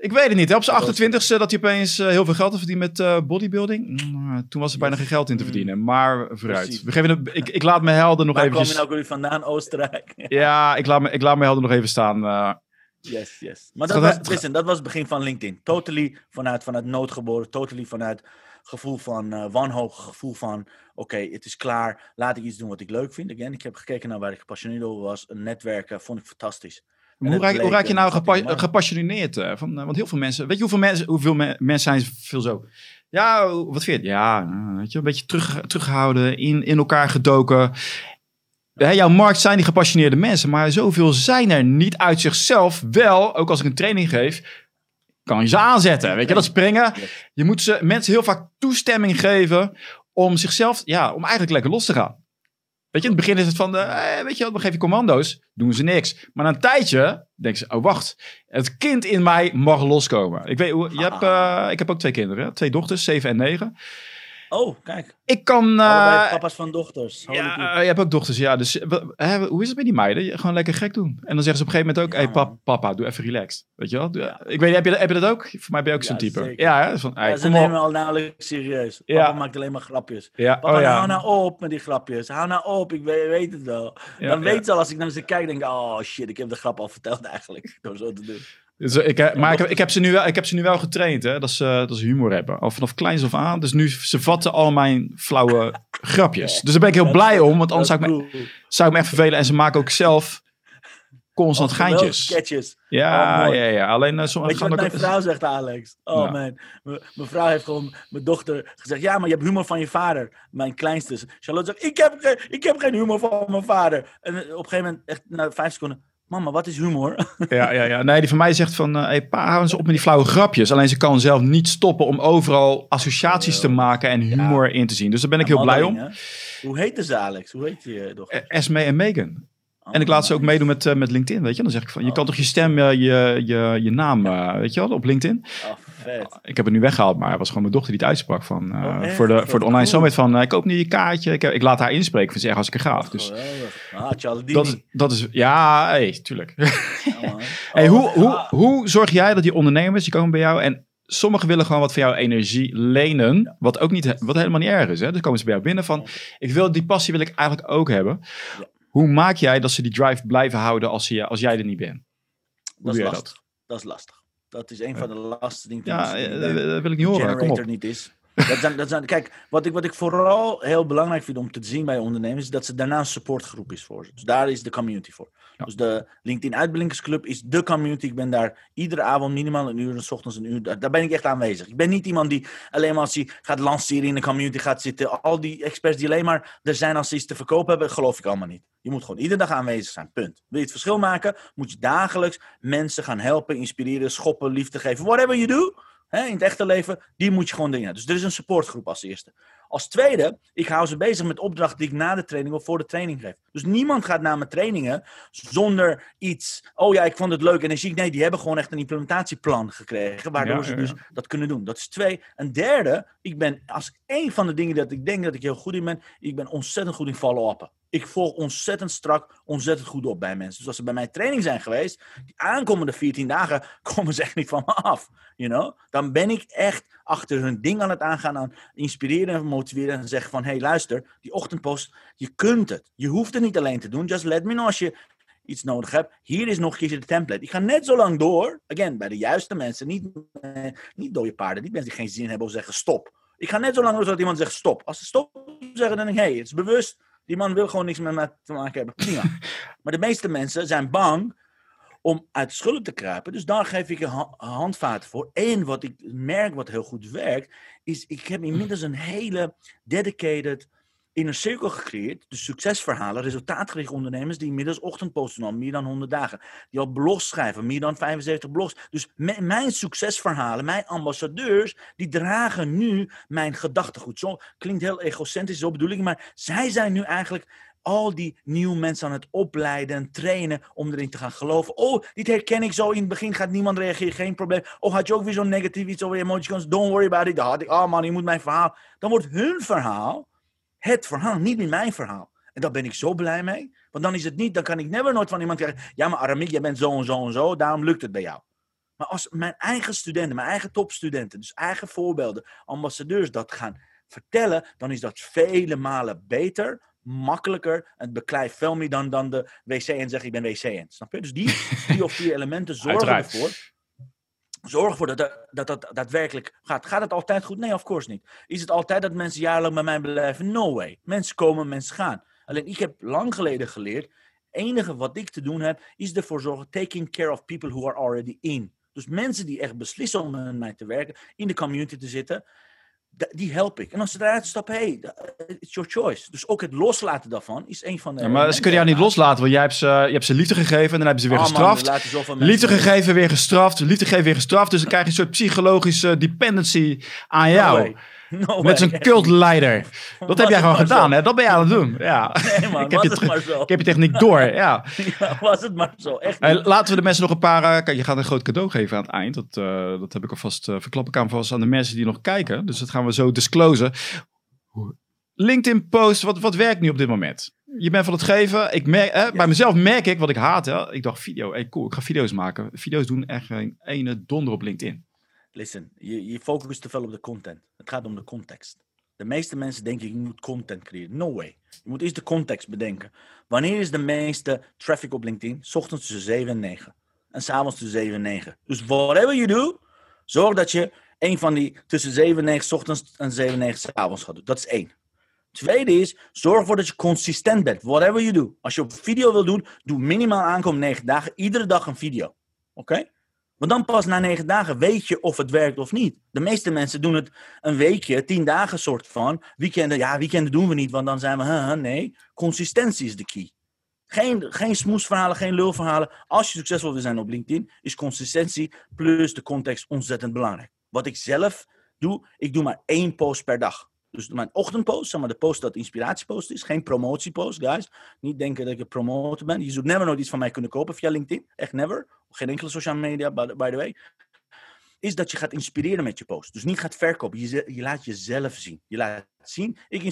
ik weet het niet. Hè? Op zijn 28ste dat hij opeens uh, heel veel geld heeft verdiend met uh, bodybuilding. Mm, toen was er bijna geen geld in te verdienen. Maar vooruit. We geven ik, ik laat mijn helden nog even. Waar kwam je nou weer vandaan? Oostenrijk? ja, ik laat, me, ik laat mijn helden nog even staan. Uh, yes, yes. Maar dat was, listen, dat was het begin van LinkedIn. Totally vanuit, vanuit noodgeboren. Totally vanuit gevoel van wanhoop. Gevoel van, oké, okay, het is klaar. Laat ik iets doen wat ik leuk vind. Again, ik heb gekeken naar waar ik gepassioneerd over was. Netwerken vond ik fantastisch. Hoe raak, hoe raak, je nou gepa gepassioneerd uh, van? Uh, want heel veel mensen, weet je hoeveel mensen, hoeveel me mensen zijn veel zo? Ja, wat vind je? Ja, nou, weet je, een beetje terug, teruggehouden, in, in elkaar gedoken. Hè, jouw markt zijn die gepassioneerde mensen, maar zoveel zijn er niet uit zichzelf. Wel, ook als ik een training geef, kan je ze aanzetten. Weet je, dat springen. Je moet ze, mensen heel vaak toestemming geven om zichzelf, ja, om eigenlijk lekker los te gaan. Weet je, in het begin is het van, eh, weet je wat, we geven je commando's, doen ze niks. Maar na een tijdje denken ze, oh wacht, het kind in mij mag loskomen. Ik weet, je hebt, uh, ik heb ook twee kinderen, twee dochters, zeven en negen. Oh, kijk. Ik kan... Eh, papa's van dochters. Holy ja, eh, je hebt ook dochters, ja. Dus eh, hoe is het met die meiden? Gewoon lekker gek doen. En dan zeggen ze op een gegeven moment ook... Ja, hey, pap, papa, doe even relaxed. Weet je wel? Doe- Ja. Ik weet niet, heb je, heb je dat ook? Voor mij ben je ook zo'n type. zeker. Ja, hè? Van, hey, Ja, ze nemen al nauwelijks serieus. Ja. Papa maakt alleen maar grapjes. Ja, Papa, oh, hou nou op met die grapjes. Hou nou op, ik weet, weet het wel. Dan weet ze al, als ik naar ze kijk, denk ik, oh shit, ik heb de grap al verteld eigenlijk. Door zo te doen. Dus, eh, ik, eh, maar ik heb, ik, heb ze nu wel, ik heb ze nu wel getraind, hè, dat, ze, dat ze humor hebben. Al vanaf kleins af aan. Dus nu, ze vatten al mijn flauwe grapjes. Dus daar ben ik heel blij om, want anders zou ik, me, zou ik me echt vervelen. En ze maken ook zelf constant Oh, geintjes. sketches. Ja, Oh, ja, ja. Alleen uh, sommige Weet je wat mijn vrouw zegt, Alex? Oh Ja. man, mijn vrouw heeft gewoon mijn dochter gezegd, ja, maar je hebt humor van je vader. Mijn kleinste. Charlotte zegt, ik heb, geen, ik heb geen humor van mijn vader. En eh, op een gegeven moment, echt na vijf seconden, mama, wat is humor? Ja, ja, ja. Nee, die van mij zegt van... eh hey, pa, hou eens op met die flauwe grapjes. Alleen ze kan zelf niet stoppen om overal associaties te maken en humor in te zien. Dus daar ben ik heel blij om. Hè? Hoe heette ze, Alex? Hoe heet je dochter? Eh, Esme en Megan. En ik laat ze ook meedoen met, eh, met LinkedIn, weet je. Dan zeg ik van, je Oh. kan toch je stem, eh, je, je, je naam, eh, weet je wel, op LinkedIn. Oh, vet. Ik heb het nu weggehaald, maar het was gewoon mijn dochter die het uitsprak van, Oh, voor, de, voor de online cool. summit van, ik koop nu je kaartje. Ik, heb- ik laat haar inspreken, vind ze echt hartstikke gaaf. Dus. Ah, dat is, dat is, ja, hey, tuurlijk. Ja. Hey, Oh, hoe, hoe, hoe zorg jij dat die ondernemers, die komen bij jou en sommigen willen gewoon wat van jouw energie lenen, wat ook niet, wat helemaal niet erg is. Hè? Dan komen ze bij jou binnen van, ik wil die passie wil ik eigenlijk ook hebben. Ja. Hoe maak jij dat ze die drive blijven houden als, als jij er niet bent? Hoe Dat is lastig. Dat? is lastig. Dat is een van de lastigste dingen. Ja, eh, die dat wil ik niet horen. Kom op. niet is. Dat zijn, dat zijn, kijk, wat ik, wat ik vooral heel belangrijk vind om te zien bij ondernemers, is dat ze daarna een supportgroep is voor ze. Dus daar is de community voor. Dus de LinkedIn Uitblinkersclub is de community. Ik ben daar iedere avond minimaal een uur en 's ochtends een uur. Daar, daar ben ik echt aanwezig. Ik ben niet iemand die alleen maar als hij gaat lanceren in de community gaat zitten. Al die experts die alleen maar er zijn als ze iets te verkopen hebben, geloof ik allemaal niet. Je moet gewoon iedere dag aanwezig zijn. Punt. Wil je het verschil maken, moet je dagelijks mensen gaan helpen, inspireren, schoppen, liefde geven. Whatever you do, hè, in het echte leven, die moet je gewoon dingen. Dus er is een supportgroep als eerste. Als tweede, ik hou ze bezig met opdrachten die ik na de training of voor de training geef. Dus niemand gaat naar mijn trainingen zonder iets. Oh ja, ik vond het leuk en energiek. Nee, die hebben gewoon echt een implementatieplan gekregen. Waardoor Ja, ze ja, dus dat kunnen doen. Dat is twee. Een derde, ik ben, als een van de dingen dat ik denk dat ik heel goed in ben, ik ben ontzettend goed in follow-uppen. Ik volg ontzettend strak, ontzettend goed op bij mensen. Dus als ze bij mijn training zijn geweest, die aankomende 14 dagen komen ze echt niet van me af. You know? Dan ben ik echt achter hun ding aan het aangaan, aan inspireren en motiveren en zeggen van, hé hey, luister, die ochtendpost, je kunt het. Je hoeft het niet alleen te doen. Just let me know als je iets nodig hebt. Hier is nog een keer de template. Ik ga net zo lang door, again, bij de juiste mensen, niet, niet dode paarden, niet mensen die geen zin hebben of zeggen stop. Ik ga net zo lang door zodat iemand zegt stop. Als ze stop zeggen, dan denk ik, hé, hey, het is bewust. Die man wil gewoon niks met mij te maken hebben. Prima. maar de meeste mensen zijn bang om uit de schulden te kruipen. Dus daar geef ik een ha- handvaten voor. En wat ik merk wat heel goed werkt, is ik heb inmiddels een hele dedicated inner cirkel gecreëerd. Dus succesverhalen, resultaatgerichte ondernemers die inmiddels ochtendposten al meer dan 100 dagen. Die al blogs schrijven, meer dan 75 blogs. Dus mijn succesverhalen, mijn ambassadeurs, die dragen nu mijn gedachtegoed. Zo klinkt heel egocentrisch, zo bedoel ik, maar zij zijn nu eigenlijk al die nieuwe mensen aan het opleiden en trainen om erin te gaan geloven. Oh, dit herken ik zo. In het begin gaat niemand reageren, geen probleem. Oh, had je ook weer zo'n negatief iets over emoticons? Don't worry about it. Dan had ik, oh man, je moet mijn verhaal. Dan wordt hun verhaal het verhaal, niet meer mijn verhaal. En daar ben ik zo blij mee. Want dan is het niet, dan kan ik never nooit van iemand krijgen. Ja, maar Aramik, jij bent zo en zo en zo, daarom lukt het bij jou. Maar als mijn eigen studenten, mijn eigen topstudenten, dus eigen voorbeelden, ambassadeurs dat gaan vertellen, dan is dat vele malen beter, makkelijker. Het beklijft veel meer dan, dan de wc en zeggen ik ben wc en. Snap je? Dus die drie of vier elementen zorgen ervoor. Zorg ervoor dat dat, dat daadwerkelijk gaat. Gaat het altijd goed? Nee, of course niet. Is het altijd dat mensen jarenlang bij mij blijven? No way. Mensen komen, mensen gaan. Alleen ik heb lang geleden geleerd. enige wat ik te doen heb, is ervoor zorgen. Taking care of people who are already in. Dus mensen die echt beslissen om met mij te werken, in de community te zitten, die help ik. En als ze eruit stappen, hey, it's your choice. Dus ook het loslaten daarvan is een van de. Ja, maar ze kunnen jou niet loslaten, want jij hebt ze, je hebt ze liefde gegeven en dan hebben ze weer Ah, man, gestraft. mensen Liefde gegeven, weer gestraft. Liefde gegeven, weer gestraft. Dus dan krijg je een soort psychologische dependency aan jou. No Met zo'n cultleider. Dat heb jij gewoon gedaan, zo. hè? Dat ben je aan het doen. Ja. Nee, man, ik, heb was het maar zo. ik heb je techniek door, ja. Ja, was het maar zo. Echt niet. laten we de mensen nog een paar... eh, kijk, je gaat een groot cadeau geven aan het eind. Dat, eh, dat heb ik alvast... eh verklap ik aan de mensen die nog kijken. Dus dat gaan we zo disclosen. LinkedIn post, wat, wat werkt nu op dit moment? Je bent van het geven. Ik merk, Bij mezelf merk ik wat ik haat. Hè. Ik dacht, video, hey, cool, ik ga video's maken. Video's doen echt geen ene donder op LinkedIn. Listen, je, je focust te veel op de content. Het gaat om de context. De meeste mensen denken, je moet content creëren. No way. Je moet eerst de context bedenken. Wanneer is de meeste traffic op LinkedIn? Ochtends tussen 7 en 9. En s'avonds tussen 7 en 9. Dus whatever you do, zorg dat je een van die tussen 7 en 9 s ochtends en 7 en 9 s avonds gaat doen. Dat is één. Tweede is, zorg ervoor dat je consistent bent. Whatever you do. Als je op video wil doen, doe minimaal aankomende 9 dagen. Iedere dag een video. Oké? Want dan pas na 9 dagen weet je of het werkt of niet. De meeste mensen doen het een weekje, 10 dagen soort van. Weekenden, ja, weekenden doen we niet, want dan zijn we, nee. Consistentie is de key. Geen, geen smoesverhalen, geen lulverhalen. Als je succesvol wil zijn op LinkedIn, is consistentie plus de context ontzettend belangrijk. Wat ik zelf doe, ik doe maar één post per dag. Dus mijn ochtendpost, zeg maar de post dat inspiratiepost is, geen promotiepost, guys. Niet denken dat ik een promotor ben. Je zult never nooit iets van mij kunnen kopen via LinkedIn. Echt never. Geen enkele social media, by the, way. Is dat je gaat inspireren met je post. Dus niet gaat verkopen. Je, je laat jezelf zien. Je laat zien. Ik,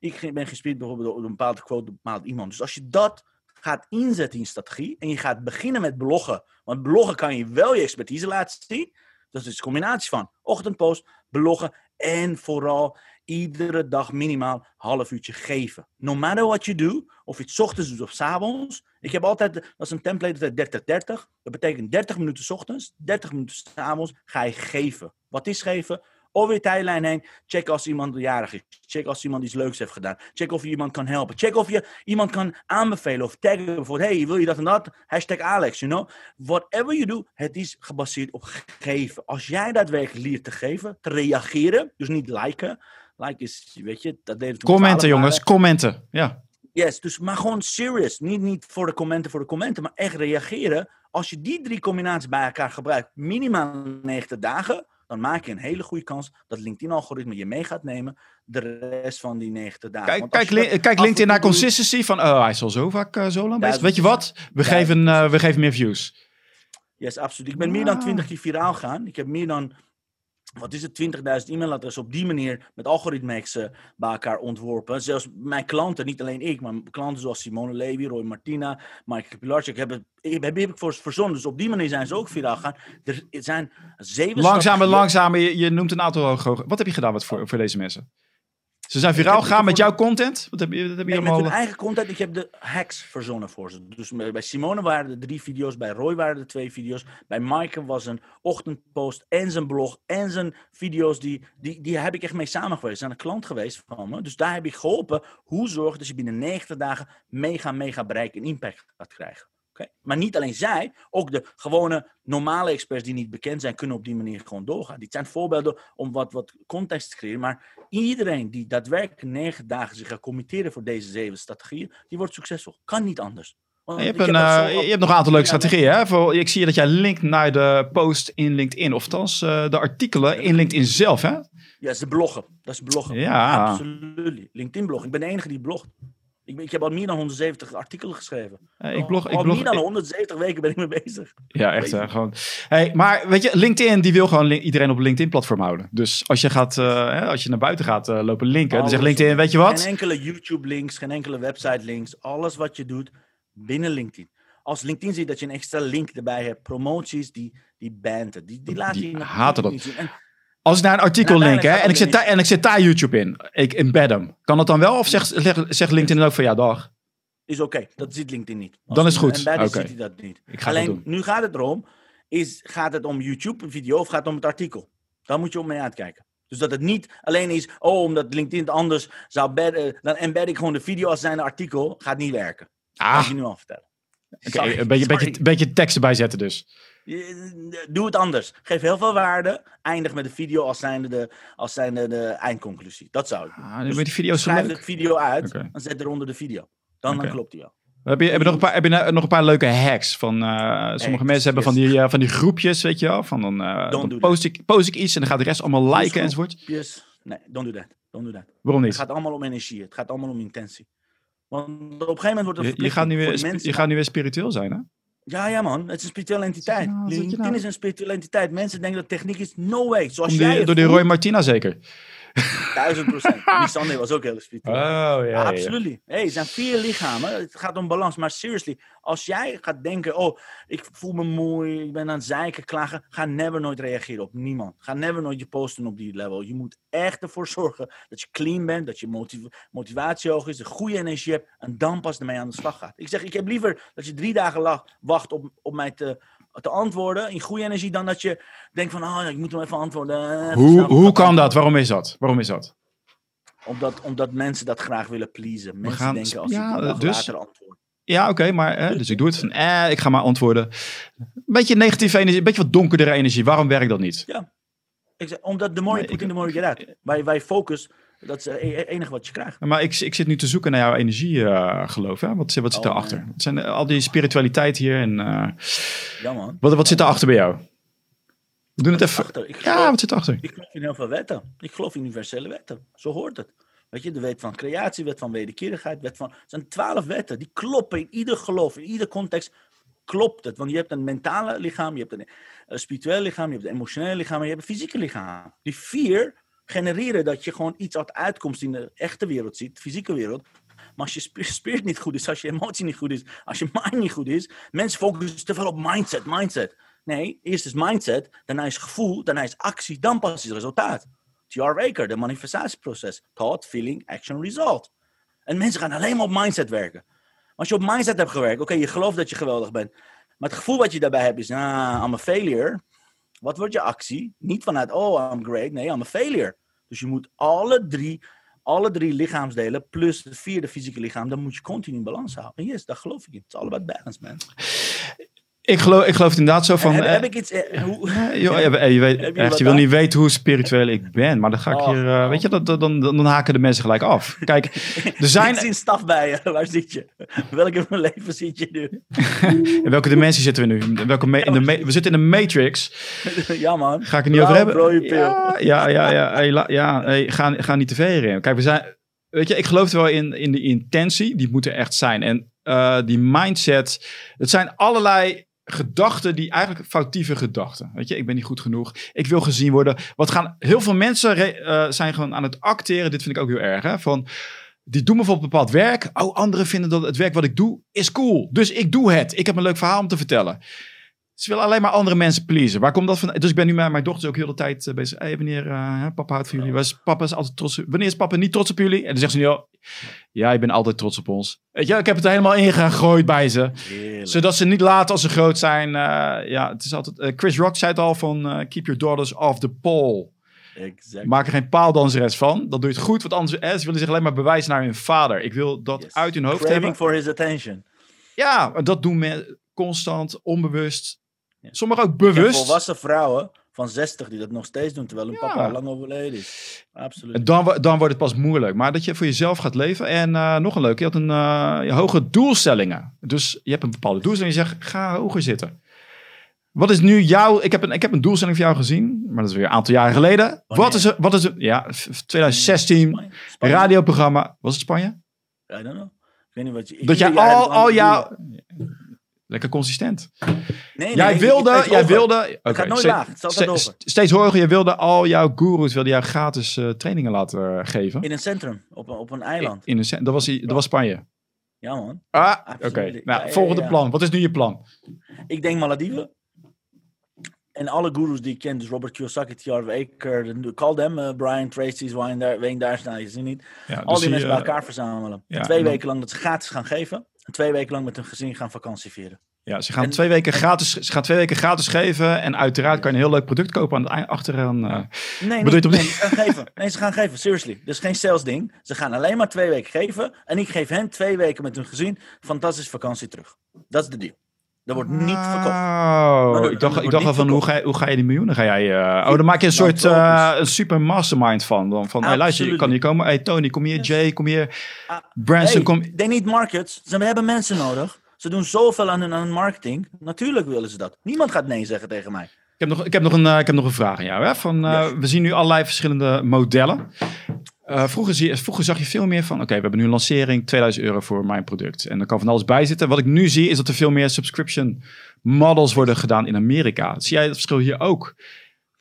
ik ben geïnspireerd bijvoorbeeld door een bepaalde quote, een bepaald iemand. Dus als je dat gaat inzetten in strategie en je gaat beginnen met bloggen. Want bloggen kan je wel je expertise laten zien. Dat is een combinatie van ochtendpost, bloggen en vooral iedere dag minimaal half uurtje geven. No matter what you do, of je het ochtends of s avonds. Ik heb altijd, dat is een template, 30-30. Dat betekent 30 minuten ochtends, 30 minuten s avonds ga je geven. Wat is geven? Over je tijdlijn heen. Check als iemand jarig is. Check als iemand iets leuks heeft gedaan. Check of je iemand kan helpen. Check of je iemand kan aanbevelen of taggen. Bijvoorbeeld, hey, wil je dat en dat? Hashtag Alex, you know. Whatever you do, het is gebaseerd op geven. Als jij daadwerkelijk leert te geven, te reageren, dus niet liken. Like is, weet je, dat toen Commenten, 12 jongens, waren. commenten. Ja. Yes, dus maar gewoon serious. Niet, niet voor de commenten voor de commenten, maar echt reageren. Als je die drie combinaties bij elkaar gebruikt, minimaal 90 dagen, dan maak je een hele goede kans dat LinkedIn-algoritme je mee gaat nemen de rest van die 90 dagen. Kijk, kijk, kijk LinkedIn naar consistency van, oh, hij is al zo vaak eh, zo lang bezig. Duizend Weet je wat? We geven, eh, we geven meer views. Yes, absoluut. Ik ben meer dan Ah. 20 keer viraal gegaan. Ik heb meer dan, wat is het, 20.000 e-mailadressen op die manier met algoritmes bij elkaar ontworpen. Zelfs mijn klanten, niet alleen ik, maar klanten zoals Simone Levy, Roy Martina, Mike Pilarczyk, hebben, heb, heb ik voor verzonnen. Dus op die manier zijn ze ook viraal gegaan. Er zijn zeven Langzamer, langzamer. Je, je noemt een aantal hoog. Wat heb je gedaan wat voor, voor deze mensen? Ze zijn viraal gegaan met jouw content? Wat heb je, wat heb je Nee, met allemaal? hun eigen content. Ik heb de hacks verzonnen voor ze. Dus bij Simone waren er drie video's. Bij Roy waren er twee video's. Bij Maaike was een ochtendpost en zijn blog en zijn video's. Die, die, die heb ik echt mee samengewerkt. Ze zijn een klant geweest van me. Dus daar heb ik geholpen. Hoe zorg dat je binnen 90 dagen mega, mega bereik en impact gaat krijgen. Maar niet alleen zij, ook de gewone normale experts die niet bekend zijn, kunnen op die manier gewoon doorgaan. Dit zijn voorbeelden om wat, wat context te creëren. Maar iedereen die daadwerkelijk negen dagen zich gaat committeren voor deze zeven strategieën, die wordt succesvol. Kan niet anders. Je hebt, een, eh, je hebt nog een aantal leuke strategieën. Hè? Voor, ik zie dat jij linkt naar de post in LinkedIn. Of althans, eh, de artikelen in LinkedIn zelf. Hè? Ja, dat is bloggen. Dat is bloggen. Ja. Absoluut. LinkedIn blog. Ik ben de enige die blogt. Ik, ben- ik heb al meer dan 170 artikelen geschreven. Eh, ik blog, ik al blog, meer dan 170 weken ben ik mee bezig. Ja, echt. Hè, gewoon. Hey, maar weet je, LinkedIn die wil gewoon iedereen op een LinkedIn-platform houden. Dus als je, gaat, eh, als je naar buiten gaat eh, lopen linken, dan zegt. LinkedIn, weet je wat? Geen enkele YouTube-links, geen enkele website-links. Alles wat je doet binnen LinkedIn. Als LinkedIn ziet dat je een extra link erbij hebt, promoties, die, die bant het. Die, die laat Die je haten dat. Als ik naar een artikel Nou, link hè, dat en, ik zet daar, en ik zet daar YouTube in, ik embed hem. Kan dat dan wel? Of zegt, zegt, zegt LinkedIn dan ook van ja, dag? is oké, dat ziet LinkedIn niet. Als Dan is het goed. ziet hij dat niet. Ik ga het Alleen, doen. nu gaat het erom, is, gaat het om YouTube-video of gaat het om het artikel? Daar moet je op mee uitkijken. Dus dat het niet alleen is, oh, omdat LinkedIn het anders zou bedden, dan embed ik gewoon de video als zijn artikel. Gaat niet werken. Dat kan Ah, ik je nu al vertellen. oké, een beetje, beetje, beetje tekst erbij zetten dus. Je- Doe het anders. Geef heel veel waarde. Eindig met de video als zijnde de, als zijnde de eindconclusie. Dat zou ik doen. Ah, nu met die video's zo Schrijf de video uit Oké. en zet eronder de video. Dan, dan klopt die al. Heb je, heb je, nog, een paar, heb je nou- nog een paar leuke hacks? Van, eh, sommige Hacks, mensen hebben van die, eh, van die groepjes, weet je wel. Van dan, eh, do post, ik, post ik iets en dan gaat de rest allemaal liken enzovoort. Yes. Nee, don't do that. Don't do that. Waarom Het niet? gaat allemaal om energie. Het gaat allemaal om intentie. Want op een gegeven moment wordt het Je, je, gaat nu weer, mensen- je gaat nu weer spiritueel zijn, hè? Ja, ja man. Het is een spirituele entiteit. Nou, nou? is een spirituele entiteit. Mensen denken dat techniek is. No way. Zoals jij door die Roy Martina zeker. Duizend procent. Die Sunday was ook heel spiritueel. Oh, ja, ja. Absoluut. Hey, het zijn vier lichamen. Het gaat om balans. Maar seriously, als jij gaat denken: oh, ik voel me moe, ik ben aan het zeiken, klagen. Ga never nooit reageren op niemand. Ga never nooit je posten op die level. Je moet echt ervoor zorgen dat je clean bent, dat je motiv motivatie hoog is, de goede energie hebt. En dan pas ermee aan de slag gaat. Ik zeg: ik heb liever dat je drie dagen wacht op, op mij te, te antwoorden in goede energie, dan dat je denkt: van, oh, ik moet hem even antwoorden. Even Hoe, hoe kan dat? Waarom is dat? Waarom is dat? Omdat, omdat mensen dat graag willen pleasen. Mensen gaan- denken als ja, ik dus- later antwoord. Ja, oké, maar eh, dus ik doe het van, eh, ik ga maar antwoorden. Een beetje negatieve energie, een beetje wat donkerdere energie. Waarom werkt dat niet? Ik zeg, omdat the more Nee, you put in, the more you get out. Wij, wij focus, dat is het e- enige wat je krijgt. Maar ik, ik zit nu te zoeken naar jouw energie, eh, geloof. Hè? Wat, zit- wat zit Oh, daarachter? nee. Wat zijn eh, al die spiritualiteit hier en eh, Ja man. wat, wat zit daarachter bij jou? We doen het even. achter? Ik Ja, wat zit erachter? ik geloof in heel veel wetten. Ik geloof in universele wetten. Zo hoort het. Weet je, de wet van creatie, wet van wederkerigheid, wet van... Het zijn twaalf wetten, die kloppen in ieder geloof, in ieder context klopt het. Want je hebt een mentale lichaam, je hebt een eh, spiritueel lichaam, je hebt een emotioneel lichaam en je hebt een fysieke lichaam. Die vier genereren dat je gewoon iets uit uitkomst in de echte wereld ziet, fysieke wereld. Maar als je sp- spirit niet goed is, als je emotie niet goed is, als je mind niet goed is, mensen focussen te veel op mindset, mindset. Nee, eerst is mindset, daarna is gevoel, daarna is actie, dan pas is resultaat. T.R. Waker, de manifestatieproces. Thought, feeling, action, result. En mensen gaan alleen maar op mindset werken. Als je op mindset hebt gewerkt, oké, je gelooft dat je geweldig bent. Maar het gevoel wat je daarbij hebt is, ah, I'm a failure. Wat wordt je actie? Niet vanuit, oh, I'm great. Nee, I'm a failure. Dus je moet alle drie, alle drie lichaamsdelen, plus het vierde fysieke lichaam, dan moet je continu in balans houden. En yes, daar geloof ik in. It's all about balance, man. Ik geloof, ik geloof het inderdaad zo van. heb, eh, heb ik iets... hoe, joh, je, weet, je echt, wat je wil niet weten hoe spiritueel ik ben, maar dan ga ik Oh, hier. eh, weet je, dat, dan, dan, dan haken de mensen gelijk af. Kijk, er zijn. Ik zie een staf bij je. Waar zit je? Welke van mijn leven zit je nu? In welke dimensie zitten we nu? Welke in de we zitten in de Matrix. ja, man. Ga ik het niet over hebben? Ja, ja, ja. ja, hey, la- ja hey, ga, ga niet te ver in. Kijk, we zijn. Weet je, ik geloof er wel in, in de intentie. Die moet er echt zijn. En eh, die mindset. Het zijn allerlei gedachten die eigenlijk foutieve gedachten. Weet je, ik ben niet goed genoeg. Ik wil gezien worden. Wat gaan heel veel mensen eh, zijn gewoon aan het acteren. Dit vind ik ook heel erg. Hè? Van die doen bijvoorbeeld bepaald werk. Oh, anderen vinden dat het werk wat ik doe is cool. Dus ik doe het. Ik heb een leuk verhaal om te vertellen. Ze willen alleen maar andere mensen pleasen. Waar komt dat van? Dus ik ben nu met mijn dochter ook heel de tijd eh, bezig. Hey, wanneer eh, papa houdt van jullie? Was, papa is altijd trots. Wanneer is papa niet trots op jullie? En dan zegt ze nu al, ja, je bent altijd trots op ons. Weet je, ik heb het er helemaal ingegooid bij ze. Heerlijk. Zodat ze niet laten als ze groot zijn. eh, ja, het is altijd. Chris Rock zei het al van keep your daughters off the pole. Exact. Maak er geen paaldanseres van. Dan doe je het goed, want anders eh, ze willen zich alleen maar bewijzen naar hun vader. Ik wil dat Yes. uit hun hoofd Craving hebben. for his attention. Ja, dat doen mensen constant, onbewust. Sommigen ook bewust. volwassen vrouwen van 60 die dat nog steeds doen, terwijl hun Ja. papa al lang overleden is. Absoluut. En dan, dan wordt het pas moeilijk. Maar dat je voor jezelf gaat leven. En eh, nog een leuke, je had een eh, je hoge doelstellingen. Dus je hebt een bepaalde doelstelling. Je zegt, ga hoger zitten. Wat is nu jouw... Ik heb, een, ik heb een doelstelling voor jou gezien. Maar dat is weer een aantal jaren geleden. Wat is, wat is Ja, f- 2016. Spanje? Spanje? Radioprogramma. Was het Spanje? I don't know. Ik weet niet wat je... Dat jij al, al jouw... Lekker consistent. Nee, jij wilde... ik jij wilde Het gaat nooit laag. Steeds hoger. Je wilde al jouw gurus... Wilde jou gratis eh, trainingen laten eh, geven. In een centrum, op een, op een eiland. In een, cent- dat, was, dat was Spanje. Ja, man. Ah, oké. Nou, Ja, ja, volgende ja. plan. Wat is nu je plan? Ik denk Malediven. En alle gurus die ik ken, dus Robert Kiyosaki, T.R. Waker, de- call them, eh, Brian Tracy's, Wayne Daar, Wayne Daar, nou, je ziet niet. Ja, Al dus die mensen bij elkaar verzamelen. twee weken lang dat ze gratis gaan geven. Twee weken lang met hun gezin gaan vakantie vieren. Ja, ze gaan, En- twee weken gratis, ze gaan twee weken gratis geven. En uiteraard kan je een heel leuk product kopen aan het eind, achteraan. eh. Nee, nee, die- ze gaan geven. Nee, ze gaan geven, seriously. Dus geen sales ding. Ze gaan alleen maar twee weken geven. En ik geef hen twee weken met hun gezin fantastische vakantie terug. Dat is de deal. Dat wordt niet verkocht. Oh, ik dacht, ik dacht al van hoe ga, je, hoe ga je die miljoenen? Ga jij, eh, oh, dan maak je een Dan soort eh, een super mastermind van. Dan van hey, luister, je kan hier komen. Hey Tony, kom hier. Yes. Jay, kom hier. Ah, Branson, Hey, kom. they need markets. Ze hebben mensen nodig. Ze doen zoveel aan hun, aan hun marketing. Natuurlijk willen ze dat. Niemand gaat nee zeggen tegen mij. Ik heb nog, ik heb nog, een, eh, ik heb nog een vraag aan jou. Hè? Van, Yes. We zien nu allerlei verschillende modellen. Eh, vroeger, zie, vroeger zag je veel meer van, oké, we hebben nu een lancering, 2000 euro voor mijn product. En er kan van alles bij zitten. Wat ik nu zie, is dat er veel meer subscription models worden gedaan in Amerika. Zie jij het verschil hier ook?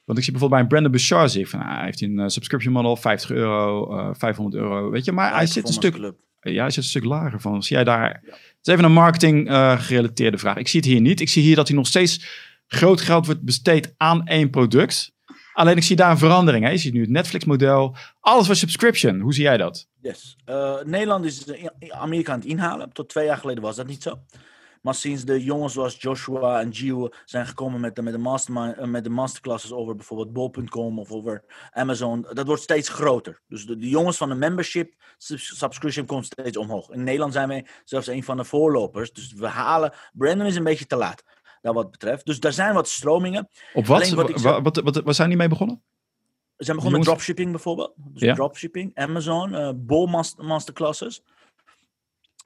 Want ik zie bijvoorbeeld bij een Brandon Bouchard, zie ik van, ah, hij heeft een eh, subscription model, 50 euro, eh 500 euro, weet je. Maar hij zit een stuk, Club. ja, hij zit een stuk lager van. Zie jij daar... Het is even een marketing eh, gerelateerde vraag. Ik zie het hier niet. Ik zie hier dat hij nog steeds groot geld wordt besteed aan één product. Alleen ik zie daar een verandering. Hè. Je ziet nu het Netflix-model. Alles voor subscription. Hoe zie jij dat? Yes. Eh, Nederland is Amerika aan het inhalen. Tot twee jaar geleden was dat niet zo. Maar sinds de jongens zoals Joshua en Gio zijn gekomen met de, met de, mastermind, eh, met de masterclasses over bijvoorbeeld bol.com of over Amazon, dat wordt steeds groter. Dus de, de jongens van de membership subs- subscription komt steeds omhoog. In Nederland zijn wij zelfs een van de voorlopers. Dus we halen, Brandon is een beetje te laat, daar wat betreft. Dus daar zijn wat stromingen. Op wat? Alleen wat ik wat, wat, waar zijn die mee begonnen? We zijn begonnen met dropshipping bijvoorbeeld. Dus Ja. dropshipping, Amazon, eh Bol mas- masterclasses.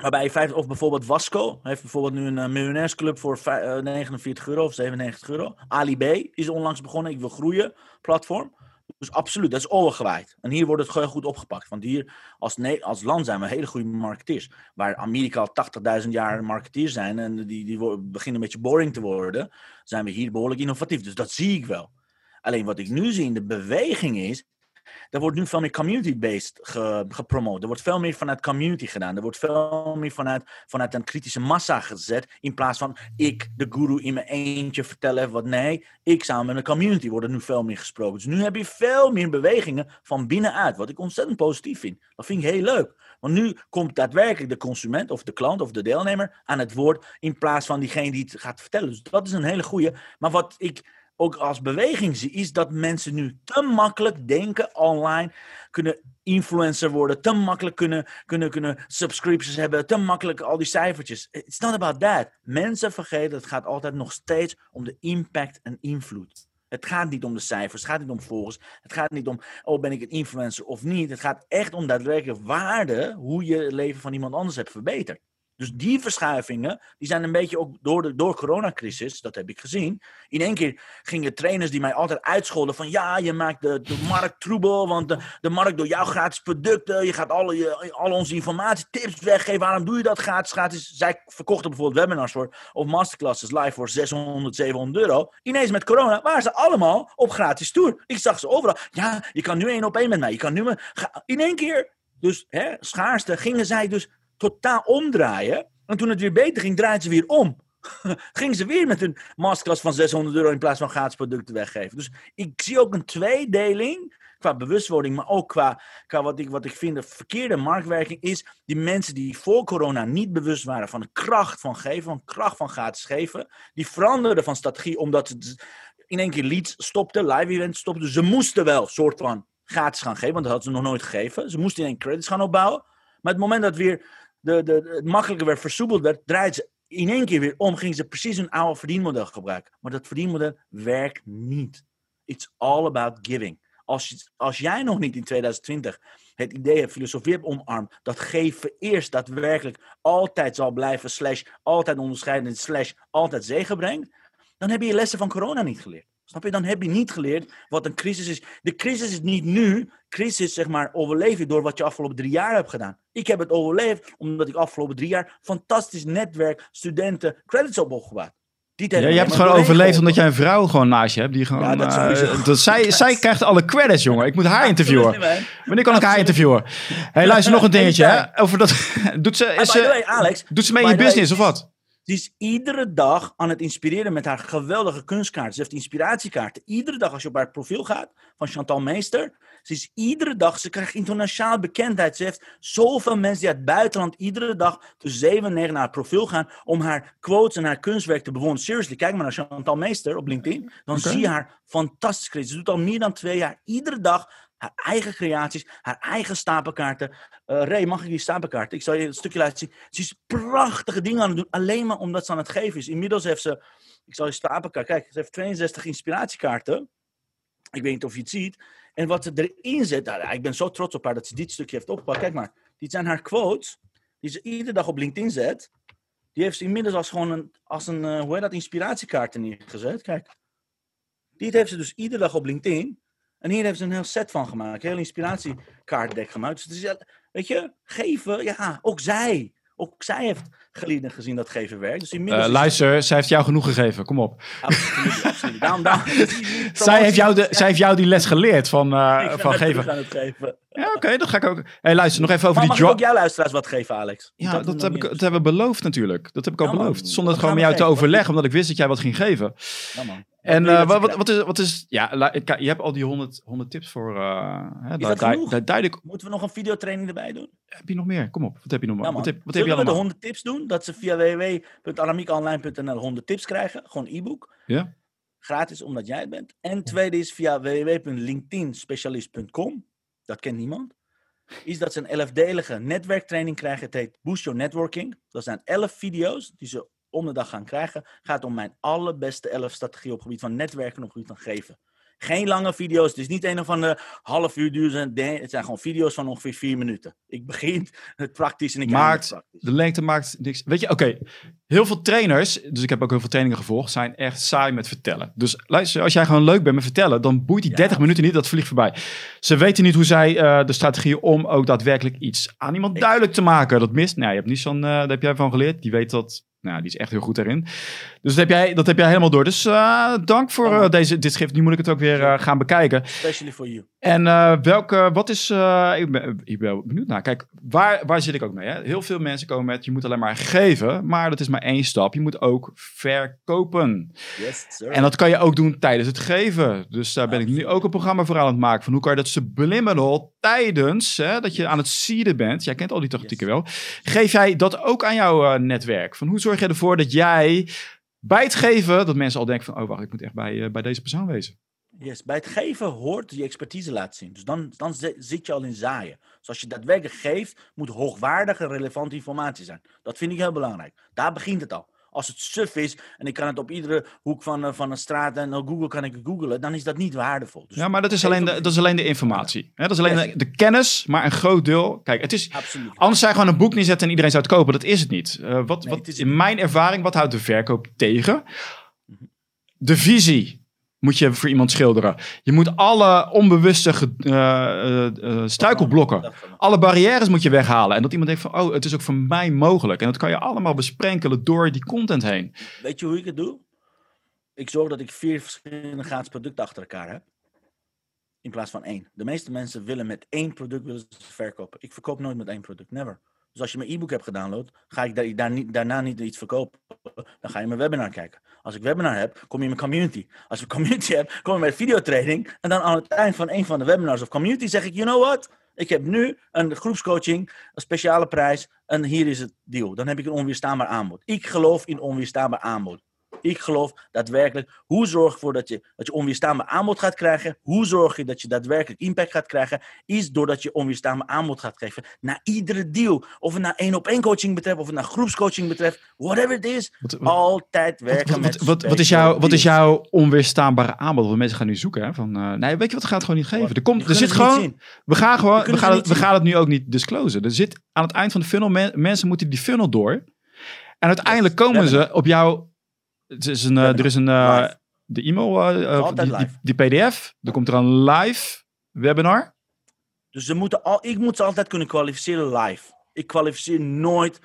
Waarbij je vijf, of bijvoorbeeld Wasco heeft bijvoorbeeld nu een eh, miljonairsclub voor vij- eh, 49 euro of 97 euro. Ali B is onlangs begonnen, ik wil groeien, platform. Dus absoluut, dat is overgewaaid. En hier wordt het goed opgepakt. Want hier als, als land zijn we hele goede marketeers. Waar Amerika al 80.000 jaar marketeers zijn en die, die beginnen een beetje boring te worden, zijn we hier behoorlijk innovatief. Dus dat zie ik wel. Alleen wat ik nu zie in de beweging is, er wordt nu veel meer community-based ge, gepromoot. Er wordt veel meer vanuit community gedaan. Er wordt veel meer vanuit, vanuit een kritische massa gezet. In plaats van ik, de guru, in mijn eentje vertellen wat. Nee, ik samen met een community wordt er nu veel meer gesproken. Dus nu heb je veel meer bewegingen van binnenuit. Wat ik ontzettend positief vind. Dat vind ik heel leuk. Want nu komt daadwerkelijk de consument of de klant of de deelnemer aan het woord. In plaats van diegene die het gaat vertellen. Dus dat is een hele goede. Maar wat ik ook als beweging zie, is dat mensen nu te makkelijk denken online, kunnen influencer worden, te makkelijk kunnen, kunnen, kunnen subscriptions hebben, te makkelijk al die cijfertjes. It's not about that. Mensen vergeten, het gaat altijd nog steeds om de impact en invloed. Het gaat niet om de cijfers, het gaat niet om volgers, het gaat niet om, oh ben ik een influencer of niet. Het gaat echt om daadwerkelijk waarde, hoe je het leven van iemand anders hebt verbeterd. Dus die verschuivingen, die zijn een beetje ook door de door coronacrisis, dat heb ik gezien. In één keer gingen trainers die mij altijd uitscholden van ja, je maakt de, de markt troebel, want de, de markt door jouw gratis producten, je gaat alle, je, al onze informatie, tips weggeven, waarom doe je dat gratis, gratis? Zij verkochten bijvoorbeeld webinars voor, of masterclasses live voor 600, 700 euro. Ineens met corona waren ze allemaal op gratis tour. Ik zag ze overal. Ja, je kan nu één op één met mij, je kan nu... In één keer, dus hè, schaarste, gingen zij dus totaal omdraaien. En toen het weer beter ging, draaiden ze weer om. Gingen ze weer met een masterclass van 600 euro in plaats van gratis producten weggeven. Dus ik zie ook een tweedeling qua bewustwording, maar ook qua, qua wat, ik, wat ik vind de verkeerde marktwerking is. Die mensen die voor corona niet bewust waren van de kracht van geven, van de kracht van gratis geven, die veranderden van strategie omdat ze dus in één keer leads stopten, live events stopten. Ze moesten wel soort van gratis gaan geven, want dat hadden ze nog nooit gegeven. Ze moesten in één credits gaan opbouwen. Maar het moment dat weer de, de, het makkelijker werd versoepeld werd, draaiden ze in één keer weer om. Gingen ze precies hun oude verdienmodel gebruiken. Maar dat verdienmodel werkt niet. It's all about giving. Als, als jij nog niet in 2020 het idee hebt, filosofie hebt omarmd, dat geven eerst daadwerkelijk altijd zal blijven, slash altijd onderscheiden, slash altijd zegen brengt, dan heb je je lessen van corona niet geleerd. Snap je? Dan heb je niet geleerd wat een crisis is. De crisis is niet nu. Crisis, zeg maar, overleef je door wat je afgelopen drie jaar hebt gedaan. Ik heb het overleefd omdat ik afgelopen drie jaar fantastisch netwerk, studenten, credits op opgebouwd. Ja, je hebt het gewoon overleefd omdat jij een vrouw gewoon naast je hebt. Die gewoon, Ja, dat eh, dat zij, zij krijgt alle credits, jongen. Ik moet haar interviewen. Wanneer kan ik haar interviewen? hey, luister nog een dingetje. Hè? Over dat, doet ze, is the way, ze, Alex, doet ze mee in je way, business of wat? Ze is iedere dag aan het inspireren met haar geweldige kunstkaarten. Ze heeft inspiratiekaarten. Iedere dag als je op haar profiel gaat van Chantal Meester. Ze is iedere dag, ze krijgt internationaal bekendheid. Ze heeft zoveel mensen die uit het buitenland iedere dag tussen 7 en 9 naar haar profiel gaan om haar quotes en haar kunstwerk te bewonderen. Seriously, kijk maar naar Chantal Meester op LinkedIn. Dan zie je haar fantastisch. Ze doet al meer dan twee jaar iedere dag haar eigen creaties, haar eigen stapelkaarten. Eh Ray, mag ik die stapelkaarten? Ik zal je een stukje laten zien. Ze is prachtige dingen aan het doen, alleen maar omdat ze aan het geven is. Inmiddels heeft ze, ik zal je stapelkaart, kijk, ze heeft 62 inspiratiekaarten. Ik weet niet of je het ziet. En wat ze erin zet, nou, ik ben zo trots op haar dat ze dit stukje heeft opgepakt. Kijk maar, dit zijn haar quotes, die ze iedere dag op LinkedIn zet. Die heeft ze inmiddels als gewoon een, als een, eh, hoe heet dat, inspiratiekaarten neergezet. Kijk. Dit heeft ze dus iedere dag op LinkedIn. En hier heeft ze een heel set van gemaakt. Een heel inspiratiekaartdek gemaakt. Dus het is, ja, weet je, geven, ja, ook zij. Ook zij heeft geleerd en gezien dat geven werkt. Dus Eh, inmiddels is- luister, zij heeft jou genoeg gegeven. Kom op. Absoluut, absoluut. Daarom, daarom, Zij heeft jou, de, zij heeft jou die les geleerd van, eh, ga van geven. aan het geven. Ja, oké, dat ga ik ook. hey, luister, nog even over Maar die mag ik ook jouw luisteraars wat geven, Alex? Ja, dat, heb ik, dat hebben we beloofd natuurlijk. Dat heb ik al Ja, beloofd. Zonder het gewoon met jou te geven? Overleggen, omdat ik wist dat jij wat ging geven. Ja, man. En eh, dat wat, wat, wat, is, wat is... Ja, je hebt al die 100, 100 tips voor... eh hè, dat daar- genoeg? daar duid ik... Moeten we nog een videotraining erbij doen? Heb je nog meer? Kom op, wat heb je nog meer? Ja, wat heb, wat heb Zullen je we de allemaal? 100 tips doen? Dat ze via www.aramiekonline.nl 100 tips krijgen. Gewoon e-book. Ja? Gratis, omdat jij het bent. En tweede is via www.linkedinspecialist.com. Dat kent niemand. Is dat ze een elfdelige netwerktraining krijgen. Het heet Boost Your Networking. Dat zijn 11 video's die ze om de dag gaan krijgen. Gaat om mijn allerbeste 11 strategieën op het gebied van netwerken en op het gebied van geven. Geen lange video's. Het is niet een of andere half uur duur. Het zijn gewoon video's van ongeveer vier minuten. Ik begin het praktisch en ik Maakt het praktisch. De lengte maakt niks. Weet je, oké. Heel veel trainers, dus ik heb ook heel veel trainingen gevolgd, zijn echt saai met vertellen. Dus luister, als jij gewoon leuk bent met vertellen, dan boeit die Ja. 30 minuten niet, dat vliegt voorbij. Ze weten niet hoe zij eh, de strategie om ook daadwerkelijk iets aan iemand duidelijk te maken. Dat mist. Nou, je hebt Nissan, eh daar heb jij van geleerd. Die weet dat. Nou, die is echt heel goed daarin. Dus dat heb jij, dat heb jij helemaal door. Dus eh, dank voor eh, deze, dit schrift. Nu moet ik het ook weer eh, gaan bekijken. Especially for you. En welke, wat is, ik, ben, ik ben benieuwd naar. Kijk, waar, waar zit ik ook mee? Hè? Heel veel mensen komen met, je moet alleen maar geven, maar dat is maar één stap. Je moet ook verkopen. Yes, sir. En dat kan je ook doen tijdens het geven. Dus daar ben ik nu ook een programma voor aan het maken. Van hoe kan je dat subliminal tijdens hè, dat je aan het seeden bent. Jij kent al die tactieken wel. Geef jij dat ook aan jouw netwerk? Van hoe zorg je ervoor dat jij bij het geven, dat mensen al denken van, oh wacht, ik moet echt bij, eh, bij deze persoon wezen. Yes, bij het geven hoort je expertise laten zien. Dus dan, dan zi- zit je al in zaaien. Dus als je daadwerkelijk geeft, moet hoogwaardige, relevante informatie zijn. Dat vind ik heel belangrijk. Daar begint het al. Als het suf is en ik kan het op iedere hoek van, eh, van een straat en op Google kan ik het googlen, dan is dat niet waardevol. Dus Ja, maar dat is alleen de, dat is alleen de informatie. Hè? Dat is alleen de, de kennis, maar een groot deel. Kijk, het is. Absoluut. Anders zou je gewoon een boek neerzetten en iedereen zou het kopen. Dat is het niet. Eh, wat, Nee, wat is- in mijn ervaring, wat houdt de verkoop tegen? Mhm. De visie moet je voor iemand schilderen. Je moet alle onbewuste eh, eh, eh, struikelblokken, van me. Alle barrières moet je weghalen. En dat iemand denkt van, oh, het is ook voor mij mogelijk. En dat kan je allemaal besprenkelen door die content heen. Weet je hoe ik het doe? Ik zorg dat ik vier verschillende gratis producten achter elkaar heb. In plaats van één. De meeste mensen willen met één product willen verkopen. Ik verkoop nooit met één product. Never. Dus als je mijn e-book hebt gedownload, ga ik daar, daar daarna niet iets verkopen. Dan ga je mijn webinar kijken. Als ik webinar heb, kom je in mijn community. Als ik community heb, kom je bij de videotraining. En dan aan het eind van een van de webinars of community zeg ik, you know what? Ik heb nu een groepscoaching, een speciale prijs. En hier is het deal. Dan heb ik een onweerstaanbaar aanbod. Ik geloof in onweerstaanbaar aanbod. Ik geloof daadwerkelijk, hoe zorg je ervoor dat je, dat je onweerstaanbaar aanbod gaat krijgen? Hoe zorg je dat je daadwerkelijk impact gaat krijgen? Is doordat je onweerstaanbaar aanbod gaat geven naar iedere deal. Of het nou één op één coaching betreft, of het nou groepscoaching betreft. Whatever it is, Wat, wat, altijd werken wat, met wat, is jouw, wat is jouw onweerstaanbare aanbod? Want mensen gaan nu zoeken. Hè? Van, eh, nee, weet je wat? We gaan het gewoon niet geven. Er, komt, er zit gewoon. We gaan, gewoon, we, gaan het, we gaan het nu ook niet disclosen. Er zit aan het eind van de funnel, men- mensen moeten die funnel door. En uiteindelijk komen ze op jouw... Het is een, eh, er is een... eh, de e-mail, eh, die, die, live. die pdf. Er komt er een live webinar. Dus ze moeten al, ik moet ze altijd kunnen kwalificeren live. Ik kwalificeer nooit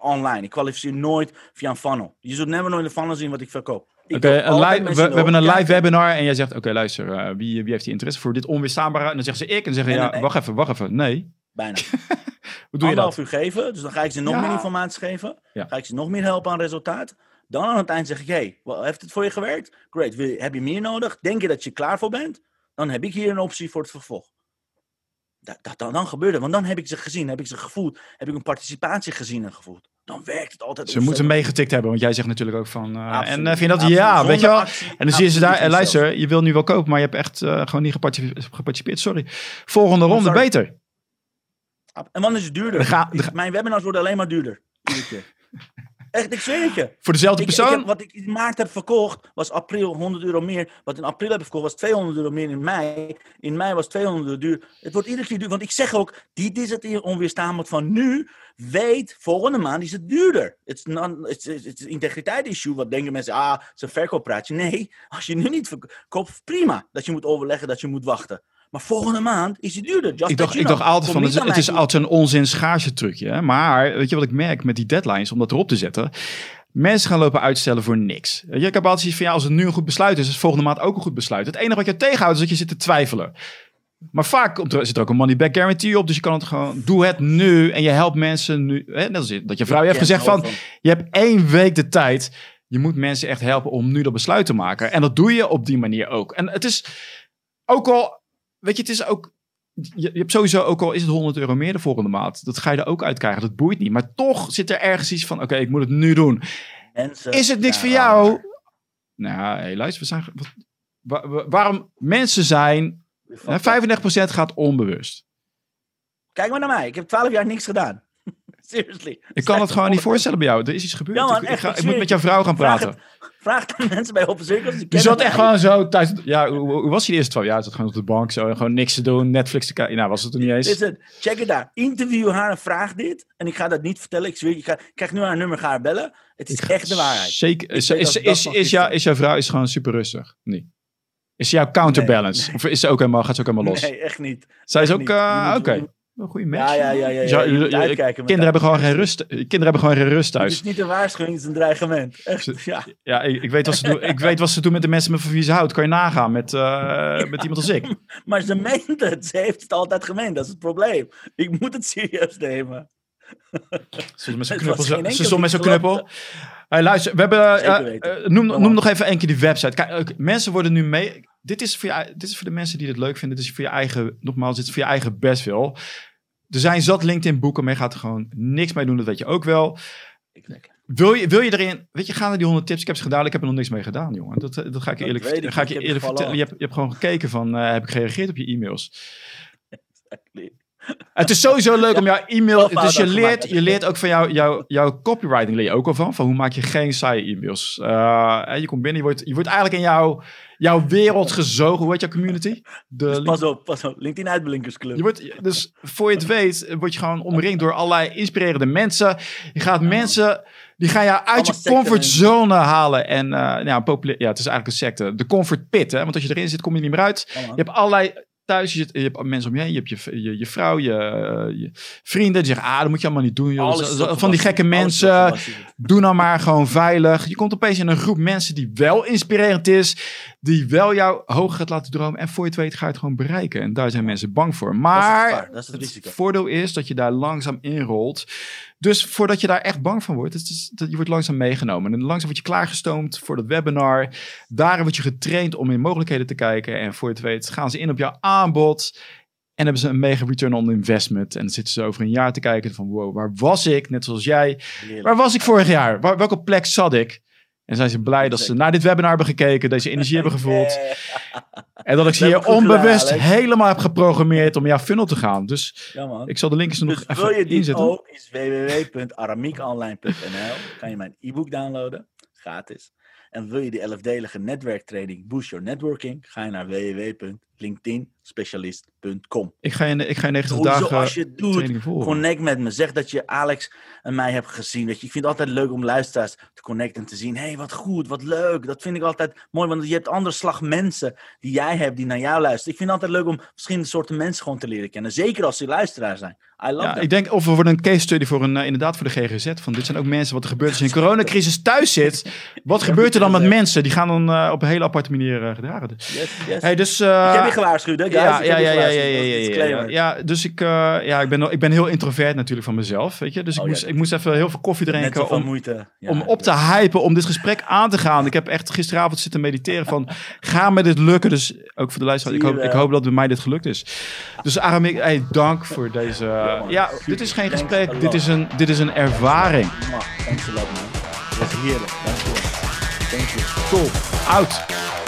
online. Ik kwalificeer nooit via een funnel. Je zult never nooit een funnel zien wat ik verkoop. Oké, we, hebben een live kijken. webinar en jij zegt, oké luister, wie, wie heeft die interesse voor dit onweerstaanbare? En dan zeggen ze ik en zeggen ja, nee, wacht even, wacht even. Nee, Bijna. hoe doe je dat? uur geven. Dus dan ga ik ze nog Ja. meer informatie geven. Ja. Ga ik ze nog meer helpen aan resultaat. Dan aan het eind zeg ik, hey, heeft het voor je gewerkt? Great. Wil heb je meer nodig? Denk je dat je klaar voor bent? Dan heb ik hier een optie voor het vervolg. Dat, dat, dan, dan gebeurt het. Want dan heb ik ze gezien, heb ik ze gevoeld. Heb ik een participatie gezien en gevoeld. Dan werkt het altijd. Ze moeten meegetikt hebben, want jij zegt natuurlijk ook van... eh, Absoluut, en eh, vind je dat? absoluut. Ja, weet je wel. actie, En dan zie je ze daar, en zelf. luister, je wil nu wel kopen, maar je hebt echt eh, gewoon niet geparticipe- geparticipeerd. Sorry. Volgende ronde sorry. beter. En wanneer is het duurder? Er ga- er Ik- ga- mijn webinars worden alleen maar duurder. Iedere keer. Echt, ik zweer het je. Voor dezelfde Ik, ik persoon? heb, wat ik in maart heb verkocht, was april 100 euro meer. Wat in april heb verkocht, was 200 euro meer in mei. In mei was 200 euro duur. Het wordt iedere keer duur. Want ik zeg ook, dit is het onweerstaanbaar van nu. Weet, volgende maand is het duurder. Het is een integriteit issue. Wat denken mensen, ah, het is een verkooppraatje. Nee, als je nu niet verkoopt, prima. Dat je moet overleggen, dat je moet wachten. Maar volgende maand is het duurder. Just Ik dacht, ik dacht altijd van, het, het is altijd een onzin schaarse trucje. Hè? Maar weet je wat ik merk met die deadlines, om dat erop te zetten? Mensen gaan lopen uitstellen voor niks. Je, Ik heb altijd zoiets van, ja, als het nu een goed besluit is, is volgende maand ook een goed besluit. Het enige wat je tegenhoudt is dat je zit te twijfelen. Maar vaak komt er, zit er ook een money back guarantee op, dus je kan het gewoon, doe het nu en je helpt mensen nu. Hè? Net als dat je vrouw je heeft Kent gezegd van, je hebt één week de tijd. Je moet mensen echt helpen om nu dat besluit te maken. En dat doe je op die manier ook. En het is ook al, weet je, het is ook. Je, je hebt sowieso ook al is het 100 euro meer de volgende maand. Dat ga je er ook uitkrijgen. Dat boeit niet. Maar toch zit er ergens iets van: oké, ik moet het nu doen. Mensen Is het niks voor jou? Nou, hey, luister, we zijn. wat- wa- wa- waarom mensen zijn. Hè, 35% gaat onbewust. Kijk maar naar mij. Ik heb 12 jaar niks gedaan. Seriously. Ik kan het gewoon niet voorstellen bij jou. Er is iets gebeurd. Ja, man, ik, ik ga, ik ik moet met jouw vrouw gaan Vraag praten. het, vraag de mensen bij Open Circles. die Je zat echt gewoon zo thuis. Ja, hoe, hoe was eerste 12 jaar? Je zat gewoon op de bank zo en gewoon niks te doen, Netflix te kijken. Nou, was het er niet eens. Listen, check het daar. Interview haar en vraag dit. En ik ga dat niet vertellen. Ik zweer, je ga, ik krijg nu haar nummer, ga haar bellen. Het is echt de waarheid. Zeker. Ik Is, is, is, is, jou, is jouw vrouw is gewoon super rustig? Nee. Is ze jouw counterbalance? Of is ze ook helemaal, gaat ze ook helemaal los? Nee, echt niet. Zij is ook, eh, oké. Een goede match. Ja, ja, ja. ja, ja. Zou- Je moet je- uitkijken met kinderen, hebben gewoon geen rust, kinderen hebben gewoon geen rust Het thuis. is niet een waarschuwing, het is een dreigement. Echt, ja. Ja, ik, ik, weet wat ze doen, ik weet wat ze doen met de mensen met van wie ze houdt. Kan je nagaan met, eh, met iemand als ik. Maar ze meent het. Ze heeft het altijd gemeend. Dat is het probleem. Ik moet het serieus nemen. Ze met zo'n Het knuppel. met zo'n knuppel. Hey, luister, we hebben. Eh, eh, noem, noem nog even één keer die website. Kijk, mensen worden nu mee. Dit is, voor je, dit is voor de mensen die dit leuk vinden. Dit is voor je eigen. Nogmaals, dit is voor je eigen best wel. Er zijn zat LinkedIn boeken, maar je gaat er gewoon niks mee doen. Dat weet je ook wel. Ik denk, Wil je, wil je erin. Weet je, ga naar die 100 tips. Ik heb ze gedaan. Ik heb er nog niks mee gedaan, jongen. Dat, eh, dat ga ik je eerlijk, ik. ga ik je eerlijk het vertellen. Je hebt, je hebt gewoon gekeken van. eh, heb ik gereageerd op je e-mails? exactly. Het is sowieso leuk om jouw e-mail. Dus je leert, je leert ook van jou, jou, jouw copywriting leer je ook al van. Van hoe maak je geen saaie e-mails. Eh, je komt binnen, je wordt, je wordt eigenlijk in jouw, jouw wereld gezogen. Hoe heet jouw community? De Dus pas op, pas op. LinkedIn Uitblinkersclub. je wordt, dus voor je het weet, word je gewoon omringd door allerlei inspirerende mensen. Je gaat mensen, die gaan jou uit Allemaal je comfortzone halen. En ja, popula- ja, het is eigenlijk een secte. De comfort pit, hè? want als je erin zit, kom je niet meer uit. Je hebt allerlei thuis, je, zit, je hebt mensen om je heen, je hebt je, je, je vrouw, je, je vrienden. Die zeggen, ah, dat moet je allemaal niet doen. Joh. Van die gekke mensen, doe nou maar gewoon veilig. Je komt opeens in een groep mensen die wel inspirerend is, die wel jou hoger gaat laten dromen. En voor je het weet ga je het gewoon bereiken. En daar zijn mensen bang voor. Dat is Maar het dat is het het voordeel is dat je daar langzaam inrolt. Dus voordat je daar echt bang van wordt, is, dat je wordt langzaam meegenomen. En langzaam word je klaargestoomd voor dat webinar. Daarin word je getraind om in mogelijkheden te kijken. En voor je het weet gaan ze in op jouw aanbod. En hebben ze een mega return on investment. En dan zitten ze over een jaar te kijken van wow, waar was ik? Net zoals jij. Waar was ik vorig jaar? Waar, welke plek zat ik? En zijn ze blij dat ze naar dit webinar hebben gekeken, deze energie hebben gevoeld. En dat ik ze hier gedaan, onbewust helemaal heb geprogrammeerd om jouw funnel te gaan. Dus Ja, ik zal de linkjes er nog Dus wil je even dit inzetten. ook, is www.aramiekonline.nl. Kan je mijn e-book downloaden, gratis. En wil je die elfdelige netwerktraining Boost Your Networking, ga je naar www.linkedinspecialist.com. Ik ga je, ik ga je 90 Sowieso, dagen als je doet. Connect met me. Zeg dat je Alex en mij hebt gezien. Weet je, ik vind het altijd leuk om luisteraars te connecten en te zien. Hé, hey, wat goed, wat leuk. Dat vind ik altijd mooi, want je hebt andere slag mensen die jij hebt die naar jou luisteren. Ik vind het altijd leuk om verschillende soorten mensen gewoon te leren kennen. Zeker als ze luisteraar zijn. I love Ja, ik denk of we worden een case study voor een, eh, inderdaad voor de GGZ. Van dit zijn ook mensen wat er gebeurt als je in de coronacrisis thuis zit. Wat gebeurt er dan met mensen? Die gaan dan eh, op een hele aparte manier eh, gedragen. Yes, yes. Hey, dus, je gewaarschuwd, hè, guys? ja, ja, je ja, ja, ja, ja. Dus ik, eh, ja, ik, ben, ik ben heel introvert natuurlijk van mezelf, weet je. Dus ik, Oh, moest, ik moest even heel veel koffie drinken om, om op te hypen, om dit gesprek aan te gaan. Ik heb echt gisteravond zitten mediteren van, ga me dit lukken? Dus ook voor de luisteraar, ik je hoop, ik wel. hoop dat bij mij dit gelukt is. Dus Aramik, hey, dank voor deze... ja, dit is geen gesprek, dit is een, dit is een ervaring. Thanks a lot, man. Dat is heerlijk. Dankjewel. Thank you. Cool. Out.